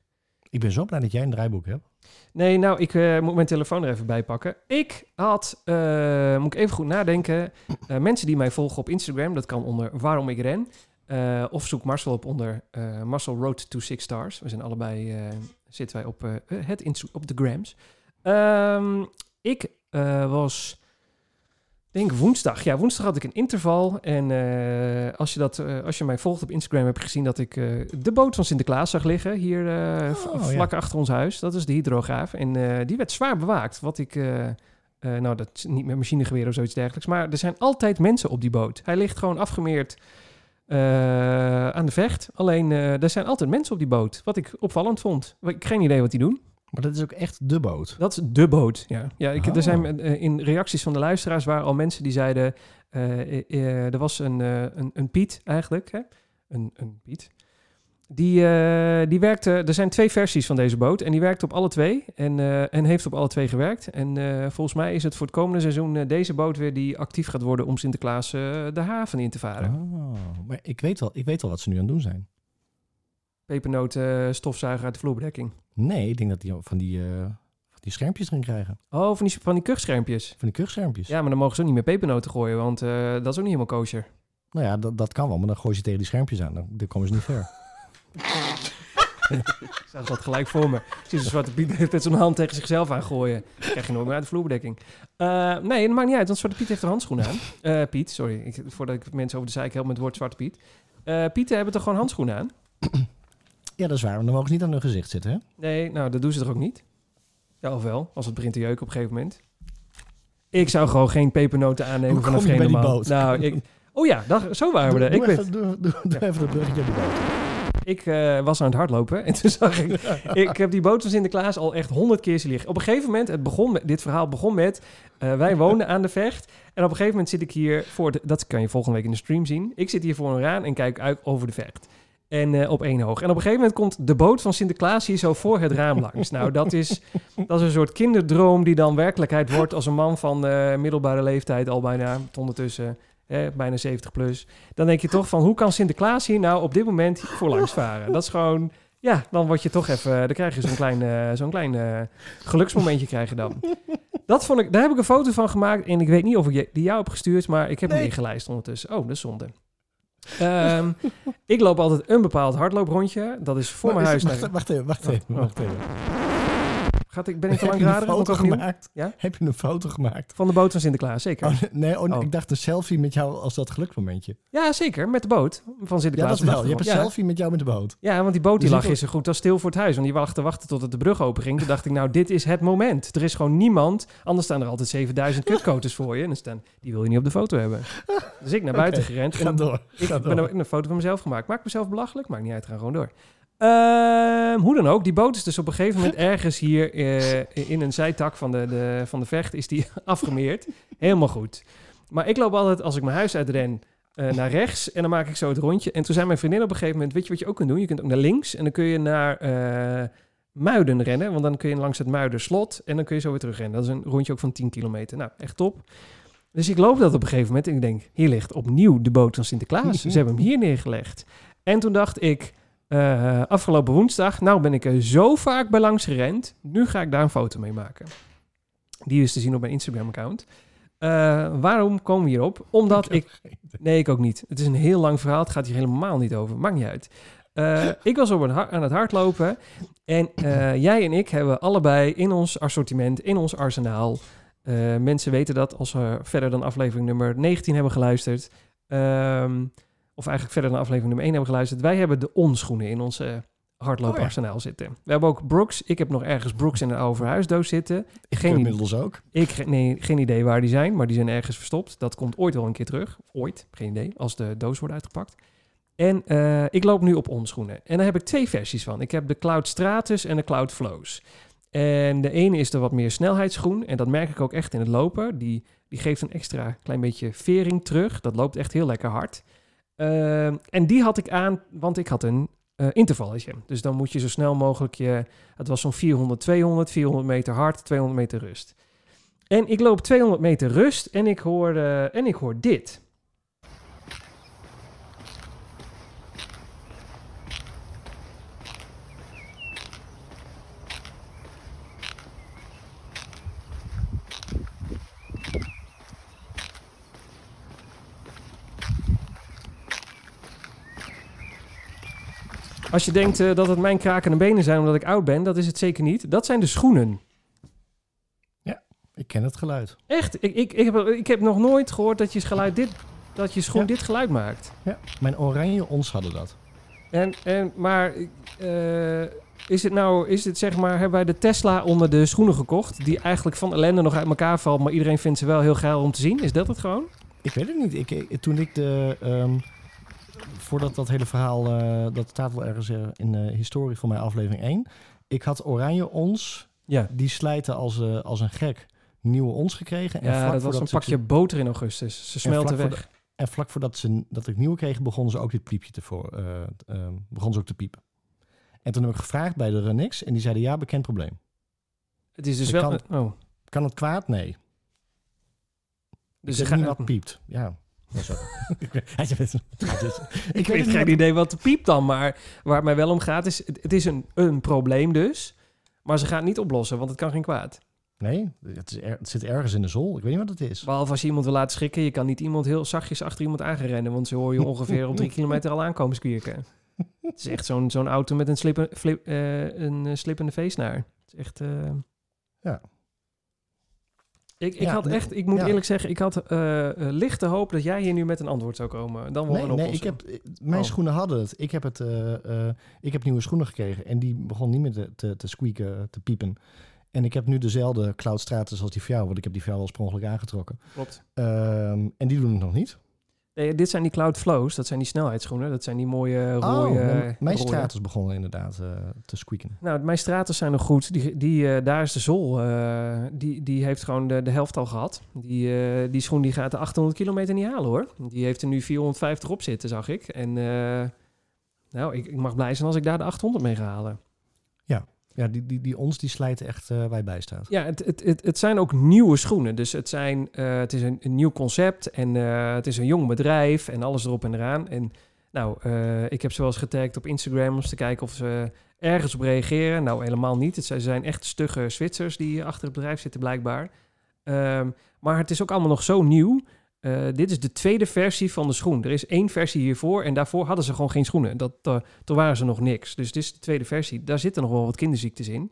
Ik ben zo blij dat jij een draaiboek hebt. Nee, nou, ik eh, moet mijn telefoon er even bij pakken. Ik had, eh, moet ik even goed nadenken, eh, mensen die mij volgen op Instagram, dat kan onder waarom ik ren. Of zoek Marcel op onder Marcel Road to Six Stars. We zijn allebei, zitten wij op, het op de grams. Ehm, ik was, denk woensdag. Ja, woensdag had ik een interval. En eh, als, je dat, eh, als je mij volgt op Instagram, heb je gezien dat ik eh, de boot van Sinterklaas zag liggen. Hier Oh, ja. vlak achter ons huis. Dat is de hydrograaf. En die werd zwaar bewaakt. Wat ik, nou, dat is niet met machinegeweer of zoiets dergelijks. Maar er zijn altijd mensen op die boot. Hij ligt gewoon afgemeerd aan de vecht. Alleen, er zijn altijd mensen op die boot. Wat ik opvallend vond. Ik heb geen idee wat die doen. Maar dat is ook echt de boot. Dat is de boot, ja. ja ik, Oh. Er zijn eh, in reacties van de luisteraars waren al mensen die zeiden... eh, eh, er was een, een, een Piet eigenlijk, hè? Een, een Piet. Die, die werkte... Er zijn twee versies van deze boot en die werkte op alle twee. En, en heeft op alle twee gewerkt. En volgens mij is het voor het komende seizoen deze boot weer die actief gaat worden... om Sinterklaas de haven in te varen. Oh, maar ik weet, wel, ik weet wel wat ze nu aan het doen zijn. Pepernoten, eh, stofzuiger uit de vloerbedekking. Nee, ik denk dat die van die, eh, van die schermpjes erin krijgen. Oh, van die, van die kuchschermpjes. Van die kuchschermpjes. Ja, maar dan mogen ze ook niet meer pepernoten gooien, want eh, dat is ook niet helemaal kosher. Nou ja, dat, dat kan wel, maar dan gooi je tegen die schermpjes aan. Dan, dan komen ze niet ver. ik zag dat gelijk voor me. Ik zie zo'n Zwarte Piet met zo'n hand tegen zichzelf aangooien. Dan krijg je nooit meer uit de vloerbedekking. Nee, dat maakt niet uit, want Zwarte Piet heeft er handschoenen aan. Piet, sorry. Ik, voordat ik mensen over de zeik help met het woord Zwarte Piet. Eh Pieten hebben toch gewoon handschoenen aan? Ja, dat is waar. Dan mogen ze niet aan hun gezicht zitten, hè? Nee, nou, dat doen ze toch ook niet? Ja, of wel, als het begint te jeuken op een gegeven moment. Ik zou gewoon geen pepernoten aannemen Hoe van een vreemde man. boot? Nou, ik... Oh ja, dag, zo waren we Doe, er. Ik, doe weet, even, doe, even dat bruggetje op de boot. ik eh, was aan het hardlopen en toen zag ik... ik heb die boot van Sinterklaas al echt honderd keer zien liggen. Op een gegeven moment, het begon met, dit verhaal begon met... eh, wij woonden aan de vecht. En op een gegeven moment zit ik hier voor... De, dat kan je volgende week in de stream zien. Ik zit hier voor een raam en kijk uit over de vecht. En eh, op één hoog. En op een gegeven moment komt de boot van Sinterklaas hier zo voor het raam langs. Nou, dat is, dat is een soort kinderdroom die dan werkelijkheid wordt als een man van eh, middelbare leeftijd al bijna, ondertussen eh, bijna 70 plus. Dan denk je toch van, hoe kan Sinterklaas hier nou op dit moment voor langs varen? Dat is gewoon, ja, dan word je toch even, dan krijg je zo'n klein, eh, zo'n klein geluksmomentje krijg je dan. Dat vond ik, daar heb ik een foto van gemaakt en ik weet niet of ik die jou heb gestuurd, maar ik heb hem ingelijst ondertussen. Oh, dat is zonde. Ehm, ik loop altijd een bepaald hardlooprondje. Dat is voor Maar mijn is- huis. Wacht, naar- wacht even, wacht even. Wacht even. Gaat ik, ben ik te Heb lang je een raden? Ik foto overnieuw? gemaakt? Ja? Heb je een foto gemaakt? Van de boot van Sinterklaas, zeker. Oh, nee, oh, Oh. ik dacht een selfie met jou als dat geluksmomentje. Ja, zeker. Met de boot van Ja, Sinterklaas. dat op de wel. Je hebt een selfie met jou met de boot. Ja. ja, want die boot die Dus lag gisteren goed. Dat stil voor het huis. Want die wacht te wachten tot het de brug open ging. Toen dacht ik, nou, dit is het moment. Er is gewoon niemand. Anders staan er altijd 7000 kutkoters voor je. En dan staan, die wil je niet op de foto hebben. Dus ik naar buiten gerend. Ga En door. Ik Ga ben door. ook een foto van mezelf gemaakt. Maak mezelf belachelijk? Maakt niet uit, ga gewoon door. Ehm, hoe dan ook, die boot is dus op een gegeven moment ergens hier eh, in een zijtak van de, de, van de vecht is die afgemeerd. Helemaal goed. Maar ik loop altijd, als ik mijn huis uitren, eh, naar rechts en dan maak ik zo het rondje. En toen zei mijn vriendin op een gegeven moment, weet je wat je ook kunt doen? Je kunt ook naar links en dan kun je naar eh, Muiden rennen. Want dan kun je langs het Muiderslot en dan kun je zo weer terugrennen. Dat is een rondje ook van 10 kilometer. Nou, echt top. Dus ik loop dat op een gegeven moment en ik denk, hier ligt opnieuw de boot van Sinterklaas. Ze hebben hem hier neergelegd. En toen dacht ik, eh, afgelopen woensdag, nou ben ik er zo vaak bij langs gerend. Nu ga ik daar een foto mee maken. Die is te zien op mijn Instagram-account. Eh, waarom komen we hierop? Omdat ik... Nee, ik ook niet. Het is een heel lang verhaal. Het gaat hier helemaal niet over. Maakt niet uit. Eh, ik was op een aan het hardlopen. En jij en ik hebben allebei in ons assortiment, in ons arsenaal... mensen weten dat als we verder dan aflevering nummer 19 hebben geluisterd... ehm, of eigenlijk verder dan aflevering nummer 1 hebben geluisterd... wij hebben de onschoenen in ons eh, hardlooparsenaal zitten. We hebben ook Brooks. Ik heb nog ergens Brooks in een oude verhuisdoos zitten. Ik Geen inmiddels ook. Ik nee, geen idee waar die zijn, maar die zijn ergens verstopt. Dat komt ooit wel een keer terug. Ooit, geen idee, als de doos wordt uitgepakt. En eh, ik loop nu op onschoenen. En daar heb ik twee versies van. Ik heb de Cloud Stratus en de Cloud Flows. En de ene is de wat meer snelheidsschoen. En dat merk ik ook echt in het lopen. Die, die geeft een extra klein beetje vering terug. Dat loopt echt heel lekker hard. Ehm, en die had ik aan, want ik had een eh, intervalletje. Dus dan moet je zo snel mogelijk je... Het was zo'n 400, 200, 400 meter hard, 200 meter rust. En ik loop 200 meter rust en ik hoor, eh, en ik hoor dit. Als je denkt eh, dat het mijn krakende benen zijn omdat ik oud ben, dat is het zeker niet. Dat zijn de schoenen. Ik ken het geluid. Echt, ik, ik, ik, heb, ik heb nog nooit gehoord dat je geluid dit, dat je schoen Ja. dit geluid maakt. Ja, mijn oranje ons hadden dat. En, en, maar eh, is het nou, is het zeg maar, hebben wij de Tesla onder de schoenen gekocht, die eigenlijk van ellende nog uit elkaar valt, maar iedereen vindt ze wel heel geil om te zien? Is dat het gewoon? Ik weet het niet. Ik, ik- toen ik de... ehm, voordat dat hele verhaal... eh, dat staat wel ergens eh, in de historie van mijn aflevering 1. Ik had oranje ons. Ja. Die slijten als, eh, als een gek nieuwe ons gekregen. En Ja, dat was een ze- pakje boter in augustus. Ze smelten weg. En vlak voordat ze, dat ik nieuwe kreeg, begonnen ze ook dit piepje te voor, begonnen ze ook te piepen. En toen heb ik gevraagd bij de Renix en die zeiden ja, bekend probleem. Het is dus Ik wel... kan- oh, Kan het kwaad? Nee. dus ik gaan... niet wat piept. Ja. Sorry. Is- Ik weet geen idee wat de piep dan, maar waar het mij wel om gaat is... Het, is een, een probleem dus, maar ze gaan het niet oplossen, want het kan geen kwaad. Nee, het, is er- het zit ergens in de zol. Ik weet niet wat het is. Behalve als je iemand wil laten schrikken, je kan niet iemand heel zachtjes achter iemand aangerennen, want ze hoor je ongeveer op drie kilometer al aankomen squierken. Het is echt zo'n zo'n auto met een, slip, flip, eh, een eh, slippende feestnaar. Het is echt... eh, Ja. Ik, ik Ja, had nee, echt, ik moet ja. eerlijk zeggen, ik had eh, eh, lichte hoop dat jij hier nu met een antwoord zou komen. Dan wel Nee, een nee oplossing. ik heb, mijn Oh. schoenen hadden het. Ik heb, het eh, eh, ik heb nieuwe schoenen gekregen en die begon niet meer te, te, te squeaken, te piepen. En ik heb nu dezelfde Cloud Stratus als die voor jou, want ik heb die voor jou oorspronkelijk aangetrokken. Klopt. Ehm, en die doen het nog niet. Nee, dit zijn die Cloud Flows, dat zijn die snelheidsschoenen. Dat zijn die mooie rode... oh, mijn- mijn rode. Stratus begon inderdaad eh, te squeaken. Nou, mijn straten zijn nog goed. Die, die, eh, daar is de zool. eh, die, die heeft gewoon de, de helft al gehad. Die, die schoen die gaat de 800 kilometer niet halen hoor. Die heeft er nu 450 op zitten, zag ik. En nou, ik, ik mag blij zijn als ik daar de 800 mee ga halen. Ja, die, die, die ons die slijten echt eh waar je bij staat. Ja, het, het, het, het zijn ook nieuwe schoenen. Dus het, zijn, eh, het is een, nieuw concept en eh, het is een jong bedrijf en alles erop en eraan. En nou, eh, ik heb ze wel eens getagd op Instagram om te kijken of ze ergens op reageren. Nou, helemaal niet. Het ze zijn echt stugge Zwitsers die achter het bedrijf zitten blijkbaar. Ehm, maar het is ook allemaal nog zo nieuw. Eh, dit is de tweede versie van de schoen. Er is één versie hiervoor en daarvoor hadden ze gewoon geen schoenen. Dat, eh, toen waren ze nog niks. Dus dit is de tweede versie. Daar zitten nog wel wat kinderziektes in.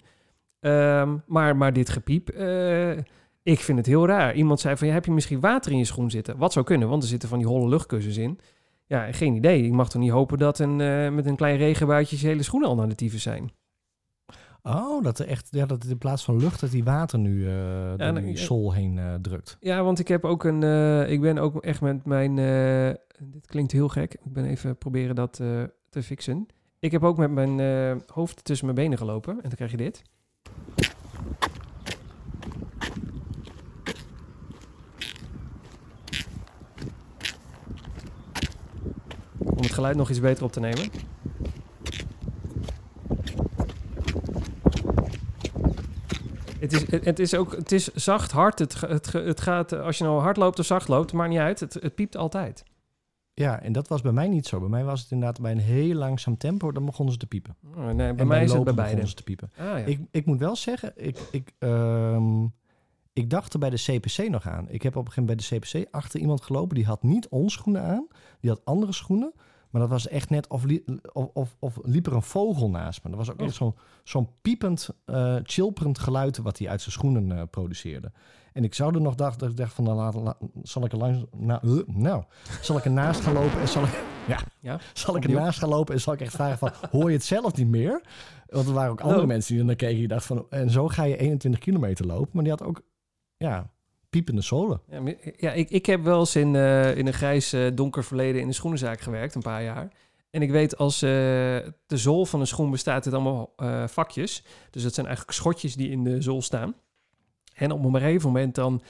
Ehm, maar, maar dit gepiep, eh, ik vind het heel raar. Iemand zei van, ja, heb je misschien water in je schoen zitten? Wat zou kunnen, want er zitten van die holle luchtkussens in. Ja, geen idee. Ik mag toch niet hopen dat een, met een klein regenbuitje je hele schoenen al naar de tyfus zijn. Oh, dat er echt, ja, dat in plaats van lucht dat die water nu eh door nou, die sol heen eh, drukt. Ja, want ik heb ook een, eh, ik ben ook echt met mijn, dit klinkt heel gek. Ik ben even proberen dat te fixen. Ik heb ook met mijn hoofd tussen mijn benen gelopen en dan krijg je dit. Om het geluid nog iets beter op te nemen. Het is, het, het is ook het is zacht, hard. Het, het, het gaat, als je nou hard loopt of zacht loopt, maakt niet uit. Het, het piept altijd. Ja, en dat was bij mij niet zo. Bij mij was het inderdaad bij een heel langzaam tempo, dan begonnen ze te piepen. Oh, nee, bij en mij is het bij beide. ze te piepen. Ah, ja. Ik, ik moet wel zeggen, ik, ik, ehm, ik dacht er bij de CPC nog aan. Ik heb op een gegeven moment bij de CPC achter iemand gelopen. Die had niet ons schoenen aan. Die had andere schoenen. Maar dat was echt net of, of, of, of liep er een vogel naast me. Dat was ook Oh. echt zo'n zo'n piepend, eh chilperend geluid wat hij uit zijn schoenen eh, produceerde. En ik zou er nog dacht, dat ik dacht van, nou, laat, zal ik er langs, nou, nou, zal ik ernaast gaan lopen en zal ik, ja, Ja, zal ik opnieuw. ernaast gaan lopen en zal ik echt vragen van, hoor je het zelf niet meer? Want er waren ook andere Oh. mensen die er naar keken. Die dachten van, en zo ga je 21 kilometer lopen. Maar die had ook, ja, piepende zolen. Ja, ja ik, ik heb wel eens in, eh, in een grijs eh, donker verleden in een schoenenzaak gewerkt, een paar jaar. En ik weet als eh, de zool van een schoen bestaat uit allemaal vakjes. Dus dat zijn eigenlijk schotjes die in de zool staan. En op een gegeven moment dan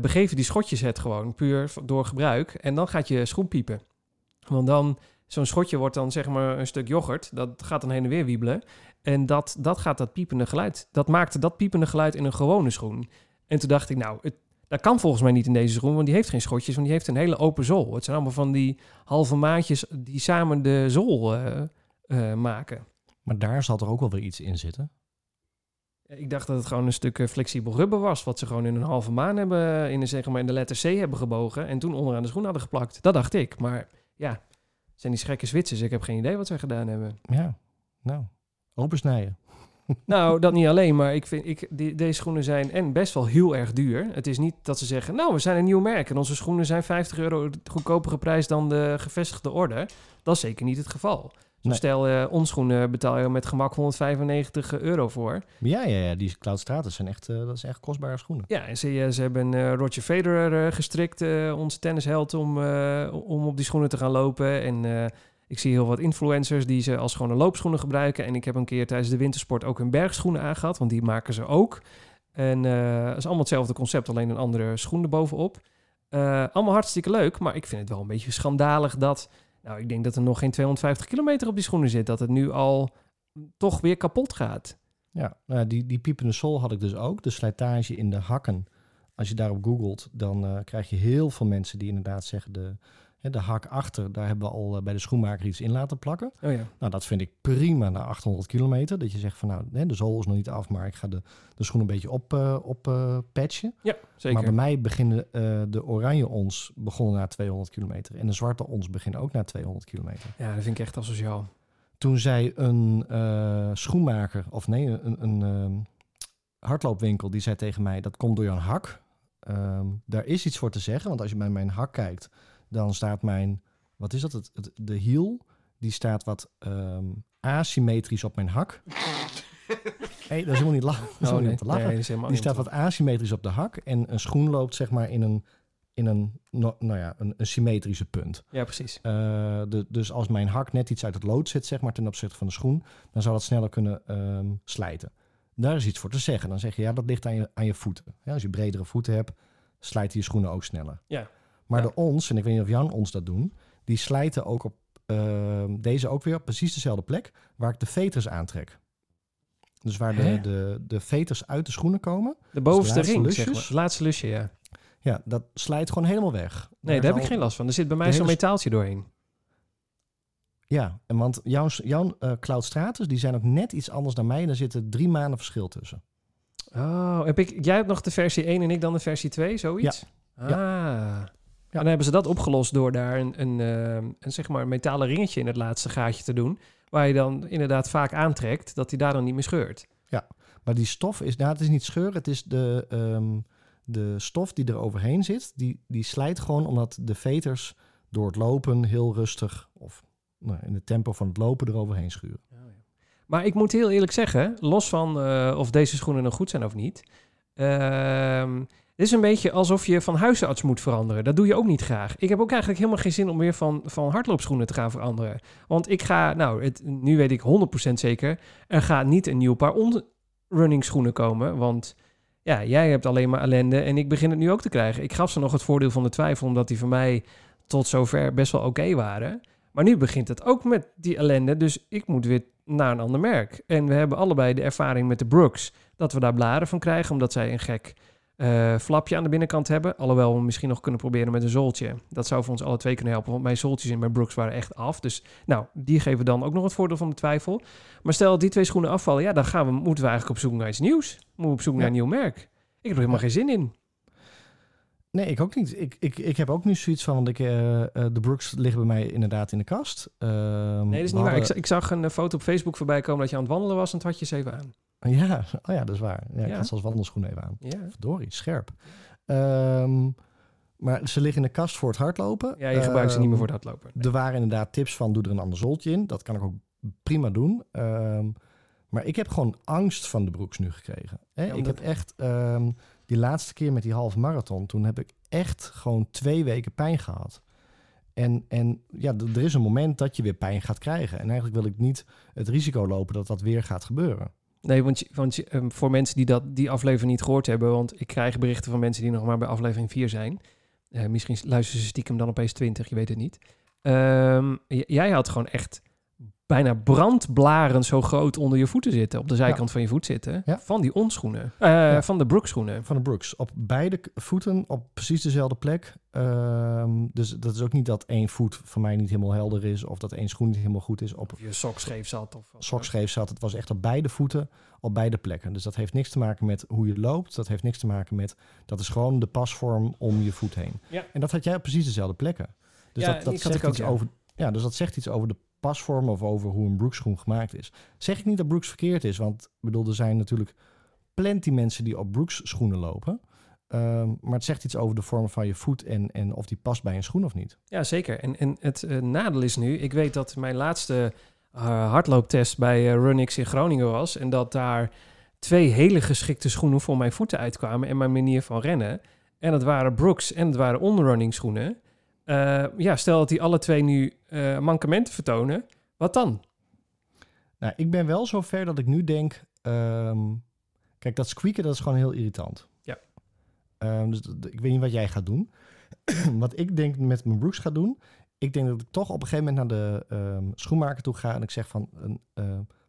begeven die schotjes het gewoon puur door gebruik. En dan gaat je schoen piepen. Want dan, zo'n schotje wordt dan zeg maar een stuk yoghurt. Dat gaat dan heen en weer wiebelen. En dat, dat gaat dat piepende geluid. Dat maakte dat piepende geluid in een gewone schoen. En toen dacht ik, nou, het, dat kan volgens mij niet in deze schoen, want die heeft geen schotjes, want die heeft een hele open zool. Het zijn allemaal van die halve maatjes die samen de zool eh, eh, maken. Maar daar zal er ook wel weer iets in zitten. Ik dacht dat het gewoon een stuk eh, flexibel rubber was, wat ze gewoon in een halve maan hebben, in, een, zeg maar, in de letter C hebben gebogen en toen onderaan de schoen hadden geplakt. Dat dacht ik, maar ja, het zijn die schrikke Zwitsers. Ik heb geen idee wat zij gedaan hebben. Ja, nou, opensnijden. Nou, dat niet alleen, maar ik vind, ik, die, deze schoenen zijn en best wel heel erg duur. Het is niet dat ze zeggen, nou, we zijn een nieuw merk en onze schoenen zijn 50 euro goedkopere prijs dan de gevestigde orde. Dat is zeker niet het geval. Nee. Stel, eh ons schoenen betaal je met gemak 195 euro voor. Ja, ja, ja, die Cloud Stratus zijn echt, eh, dat is echt kostbare schoenen. Ja, en ze, ze hebben eh, Roger Federer gestrikt, onze tennisheld, om, om op die schoenen te gaan lopen. En ik zie heel wat influencers die ze als gewone loopschoenen gebruiken. En ik heb een keer tijdens de wintersport ook hun bergschoenen aangehad, want die maken ze ook. En eh het is allemaal hetzelfde concept, alleen een andere schoen erbovenop. Eh allemaal hartstikke leuk, maar ik vind het wel een beetje schandalig dat... Nou, ik denk dat er nog geen 250 kilometer op die schoenen zit. Dat het nu al toch weer kapot gaat. Ja, nou, die, die piepende sol had ik dus ook. De slijtage in de hakken. Als je daarop googelt, dan eh, krijg je heel veel mensen die inderdaad zeggen... de, de hak achter, daar hebben we al eh, bij de schoenmaker iets in laten plakken. Oh ja. Nou, dat vind ik prima na 800 kilometer. Dat je zegt van nou, hè, de zool is nog niet af, maar ik ga de, de schoen een beetje op, eh, op eh, patchen. Ja, zeker. Maar bij mij beginnen de oranje ons begonnen na 200 kilometer. En de zwarte ons beginnen ook na 200 kilometer. Ja, dat vind ik echt asociaal. toen zei een schoenmaker, of nee, een, een ehm, hardloopwinkel, die zei tegen mij, dat komt door jouw hak. Ehm, daar is iets voor te zeggen, want als je bij mijn hak kijkt, dan staat mijn, wat is dat, het, het- de hiel, die staat wat ehm, asymmetrisch op mijn hak. hey, dat is helemaal niet, dat is niet te lachen. Nee, is Die staat wat asymmetrisch op de hak en een schoen loopt zeg maar in een, in een, no- nou ja, een, een symmetrische punt. Ja, precies. Eh, de, dus als mijn hak net iets uit het lood zit, zeg maar, ten opzichte van de schoen, dan zou dat sneller kunnen ehm, slijten. Daar is iets voor te zeggen. Dan zeg je, ja, dat ligt aan je, aan je voeten. Ja, als je bredere voeten hebt, slijten je schoenen ook sneller. Ja. Maar Ja. de ons, en ik weet niet of Jan ons dat doen, die slijten ook op ehm, deze ook weer op precies dezelfde plek waar ik de veters aantrek. Dus waar de, de, de veters uit de schoenen komen, De bovenste laatste ring, lusjes? zeg maar. Laatste lusje, ja. ja, dat slijt gewoon helemaal weg. Nee, daar heb ik geen last van. Er zit bij mij zo'n hele- metaaltje doorheen. Ja, en want jouw, jouw eh, Cloud Stratus, die zijn ook net iets anders dan mij. En daar zitten drie maanden verschil tussen. Oh, heb ik, jij hebt nog de versie 1 en ik dan de versie 2, zoiets? Ah. En dan hebben ze dat opgelost door daar een, een, eh, een, zeg maar, metalen ringetje in het laatste gaatje te doen. Waar je dan inderdaad vaak aantrekt, dat hij daar dan niet meer scheurt. Maar die stof is, nou, het is niet scheur, het is de, ehm, de stof die er overheen zit. Die, die slijt gewoon omdat de veters door het lopen heel rustig, of nou, in het tempo van het lopen eroverheen schuren. Maar ik moet heel eerlijk zeggen, los van eh, of deze schoenen nog goed zijn of niet. ehm, is een beetje alsof je van huisarts moet veranderen. Dat doe je ook niet graag. Ik heb ook eigenlijk helemaal geen zin om weer van, van hardloopschoenen te gaan veranderen. Want ik ga, nou, het, nu weet ik 100% zeker, er gaat niet een nieuw paar on-running schoenen komen. Want ja, jij hebt alleen maar ellende en ik begin het nu ook te krijgen. Ik gaf ze nog het voordeel van de twijfel, omdat die voor mij tot zover best wel oké waren. Maar nu begint het ook met die ellende, dus ik moet weer naar een ander merk. En we hebben allebei de ervaring met de Brooks, dat we daar blaren van krijgen, omdat zij een gek eh, flapje aan de binnenkant hebben. Alhoewel we misschien nog kunnen proberen met een zooltje. Dat zou voor ons alle twee kunnen helpen, want mijn zooltjes in mijn Brooks waren echt af. Dus nou, die geven dan ook nog het voordeel van de twijfel. Maar stel dat die twee schoenen afvallen, ja, dan gaan we, moeten we eigenlijk op zoek naar iets nieuws. Moeten we op zoek naar een nieuw merk. Ik heb er helemaal geen zin in. Nee, ik ook niet. Ik, ik, ik heb ook nu zoiets van, want ik, eh, eh, de Brooks liggen bij mij inderdaad in de kast. Ehm, Nee, dat is niet waar. Ik, hadden- ik zag een foto op Facebook voorbij komen dat je aan het wandelen was en het had je ze even aan. Ja, oh ja, dat is waar. Ja, Ik had zelfs wandelschoenen even aan. Ja, Verdorie, scherp. Ehm, maar ze liggen in de kast voor het hardlopen. ja je gebruikt ze niet meer voor Ehm, het hardlopen. Er waren inderdaad tips van, doe er een ander zooltje in. Dat kan ik ook prima doen. Ehm, maar ik heb gewoon angst van de broeks nu gekregen. Hè? Ja, ik heb echt, die laatste keer met die halve marathon, toen heb ik echt gewoon twee weken pijn gehad. En, en ja, er is een moment dat je weer pijn gaat krijgen. En eigenlijk wil ik niet het risico lopen dat dat weer gaat gebeuren. Nee, want, ehm, voor mensen die dat, die aflevering niet gehoord hebben, want ik krijg berichten van mensen die nog maar bij aflevering 4 zijn. Eh, misschien luisteren ze stiekem dan opeens 20, je weet het niet. Ehm, jij had gewoon echt bijna brandblaren zo groot onder je voeten zitten, op de zijkant van je voet zitten, Ja. van die onschoenen, eh, van de Brooks-schoenen. Van de Brooks. Op beide voeten op precies dezelfde plek. Ehm, dus dat is ook niet dat één voet voor mij niet helemaal helder is. Of dat één schoen niet helemaal goed is. Op Of je sok scheef zat. Of, sokscheef zat. Het was echt op beide voeten, op beide plekken. Dus dat heeft niks te maken met hoe je loopt. Dat heeft niks te maken met... Dat is gewoon de pasvorm om je voet heen. Ja. En dat had jij op precies dezelfde plekken. Dus dat, dat zegt ook, iets over... Ja, dus dat zegt iets over de pasvorm of over hoe een Brooks schoen gemaakt is. Zeg ik niet dat Brooks verkeerd is, want bedoel, er zijn natuurlijk plenty mensen die op Brooks schoenen lopen. Ehm, maar het zegt iets over de vorm van je voet en, en of die past bij een schoen of niet. Ja, zeker. En, en het eh, nadeel is nu, ik weet dat mijn laatste eh, hardlooptest bij eh, Runix in Groningen was. En dat daar twee hele geschikte schoenen voor mijn voeten uitkwamen en mijn manier van rennen. En dat waren Brooks en het waren onrunning schoenen. Eh, ja, stel dat die alle twee nu eh, mankementen vertonen, wat dan? Nou, ik ben wel zo ver dat ik nu denk... ehm, kijk, dat squeaken, dat is gewoon heel irritant. Ja. Ehm, dus ik weet niet wat jij gaat doen. wat ik denk met mijn Brooks ga doen... Ik denk dat ik toch op een gegeven moment naar de ehm, schoenmaker toe ga... en ik zeg van, een,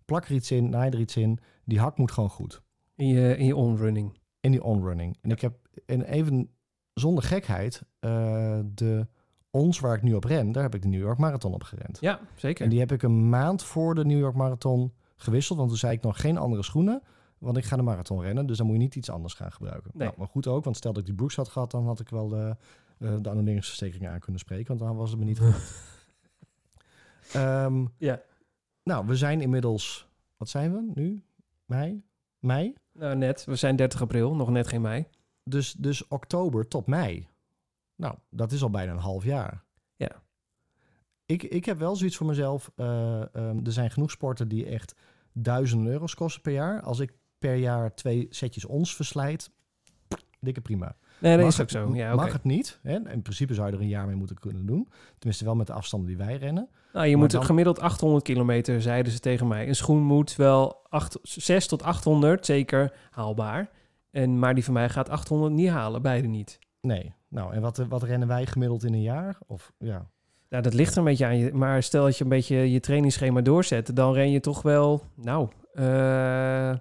plak er iets in, naai er iets in. Die hak moet gewoon goed. In je, in je onrunning. In die onrunning. En ik heb, en even zonder gekheid... eh, de ons waar ik nu op ren, daar heb ik de New York Marathon op gerend. Ja, zeker. En die heb ik een maand voor de New York Marathon gewisseld. Want toen zei ik nog geen andere schoenen. Want ik ga de marathon rennen. Dus dan moet je niet iets anders gaan gebruiken. Nee. Nou, maar goed ook. Want stel dat ik die Brooks had gehad. Dan had ik wel de, eh de annuleringsverzekering aan kunnen spreken. Want dan was het me niet gelukt. Ehm, Ja. Nou, we zijn inmiddels, wat zijn we nu? Mei? Mei? Nou, net. We zijn 30 april, nog net geen mei. Dus, dus oktober tot mei. Nou, dat is al bijna een half jaar. Ja. Ik, ik heb wel zoiets voor mezelf. eh, ehm, er zijn genoeg sporten die echt duizenden euro's kosten per jaar. Als ik per jaar twee setjes ons verslijt, dikke prima. Nee, dat Mag is ook het- zo. Ja. Mag het niet? Hè? In principe zou je er een jaar mee moeten kunnen doen. Tenminste wel met de afstanden die wij rennen. Nou, je Maar moet dan- gemiddeld 800 kilometer, zeiden ze tegen mij. Een schoen moet wel 8, 6 tot 800, zeker haalbaar. En, maar die van mij gaat 800 niet halen, beide niet. Nee. Nou, en wat, wat rennen wij gemiddeld in een jaar? Of ja, Nou, dat ligt er een beetje aan je. Maar stel dat je een beetje je trainingsschema doorzet, dan ren je toch wel, nou, eh,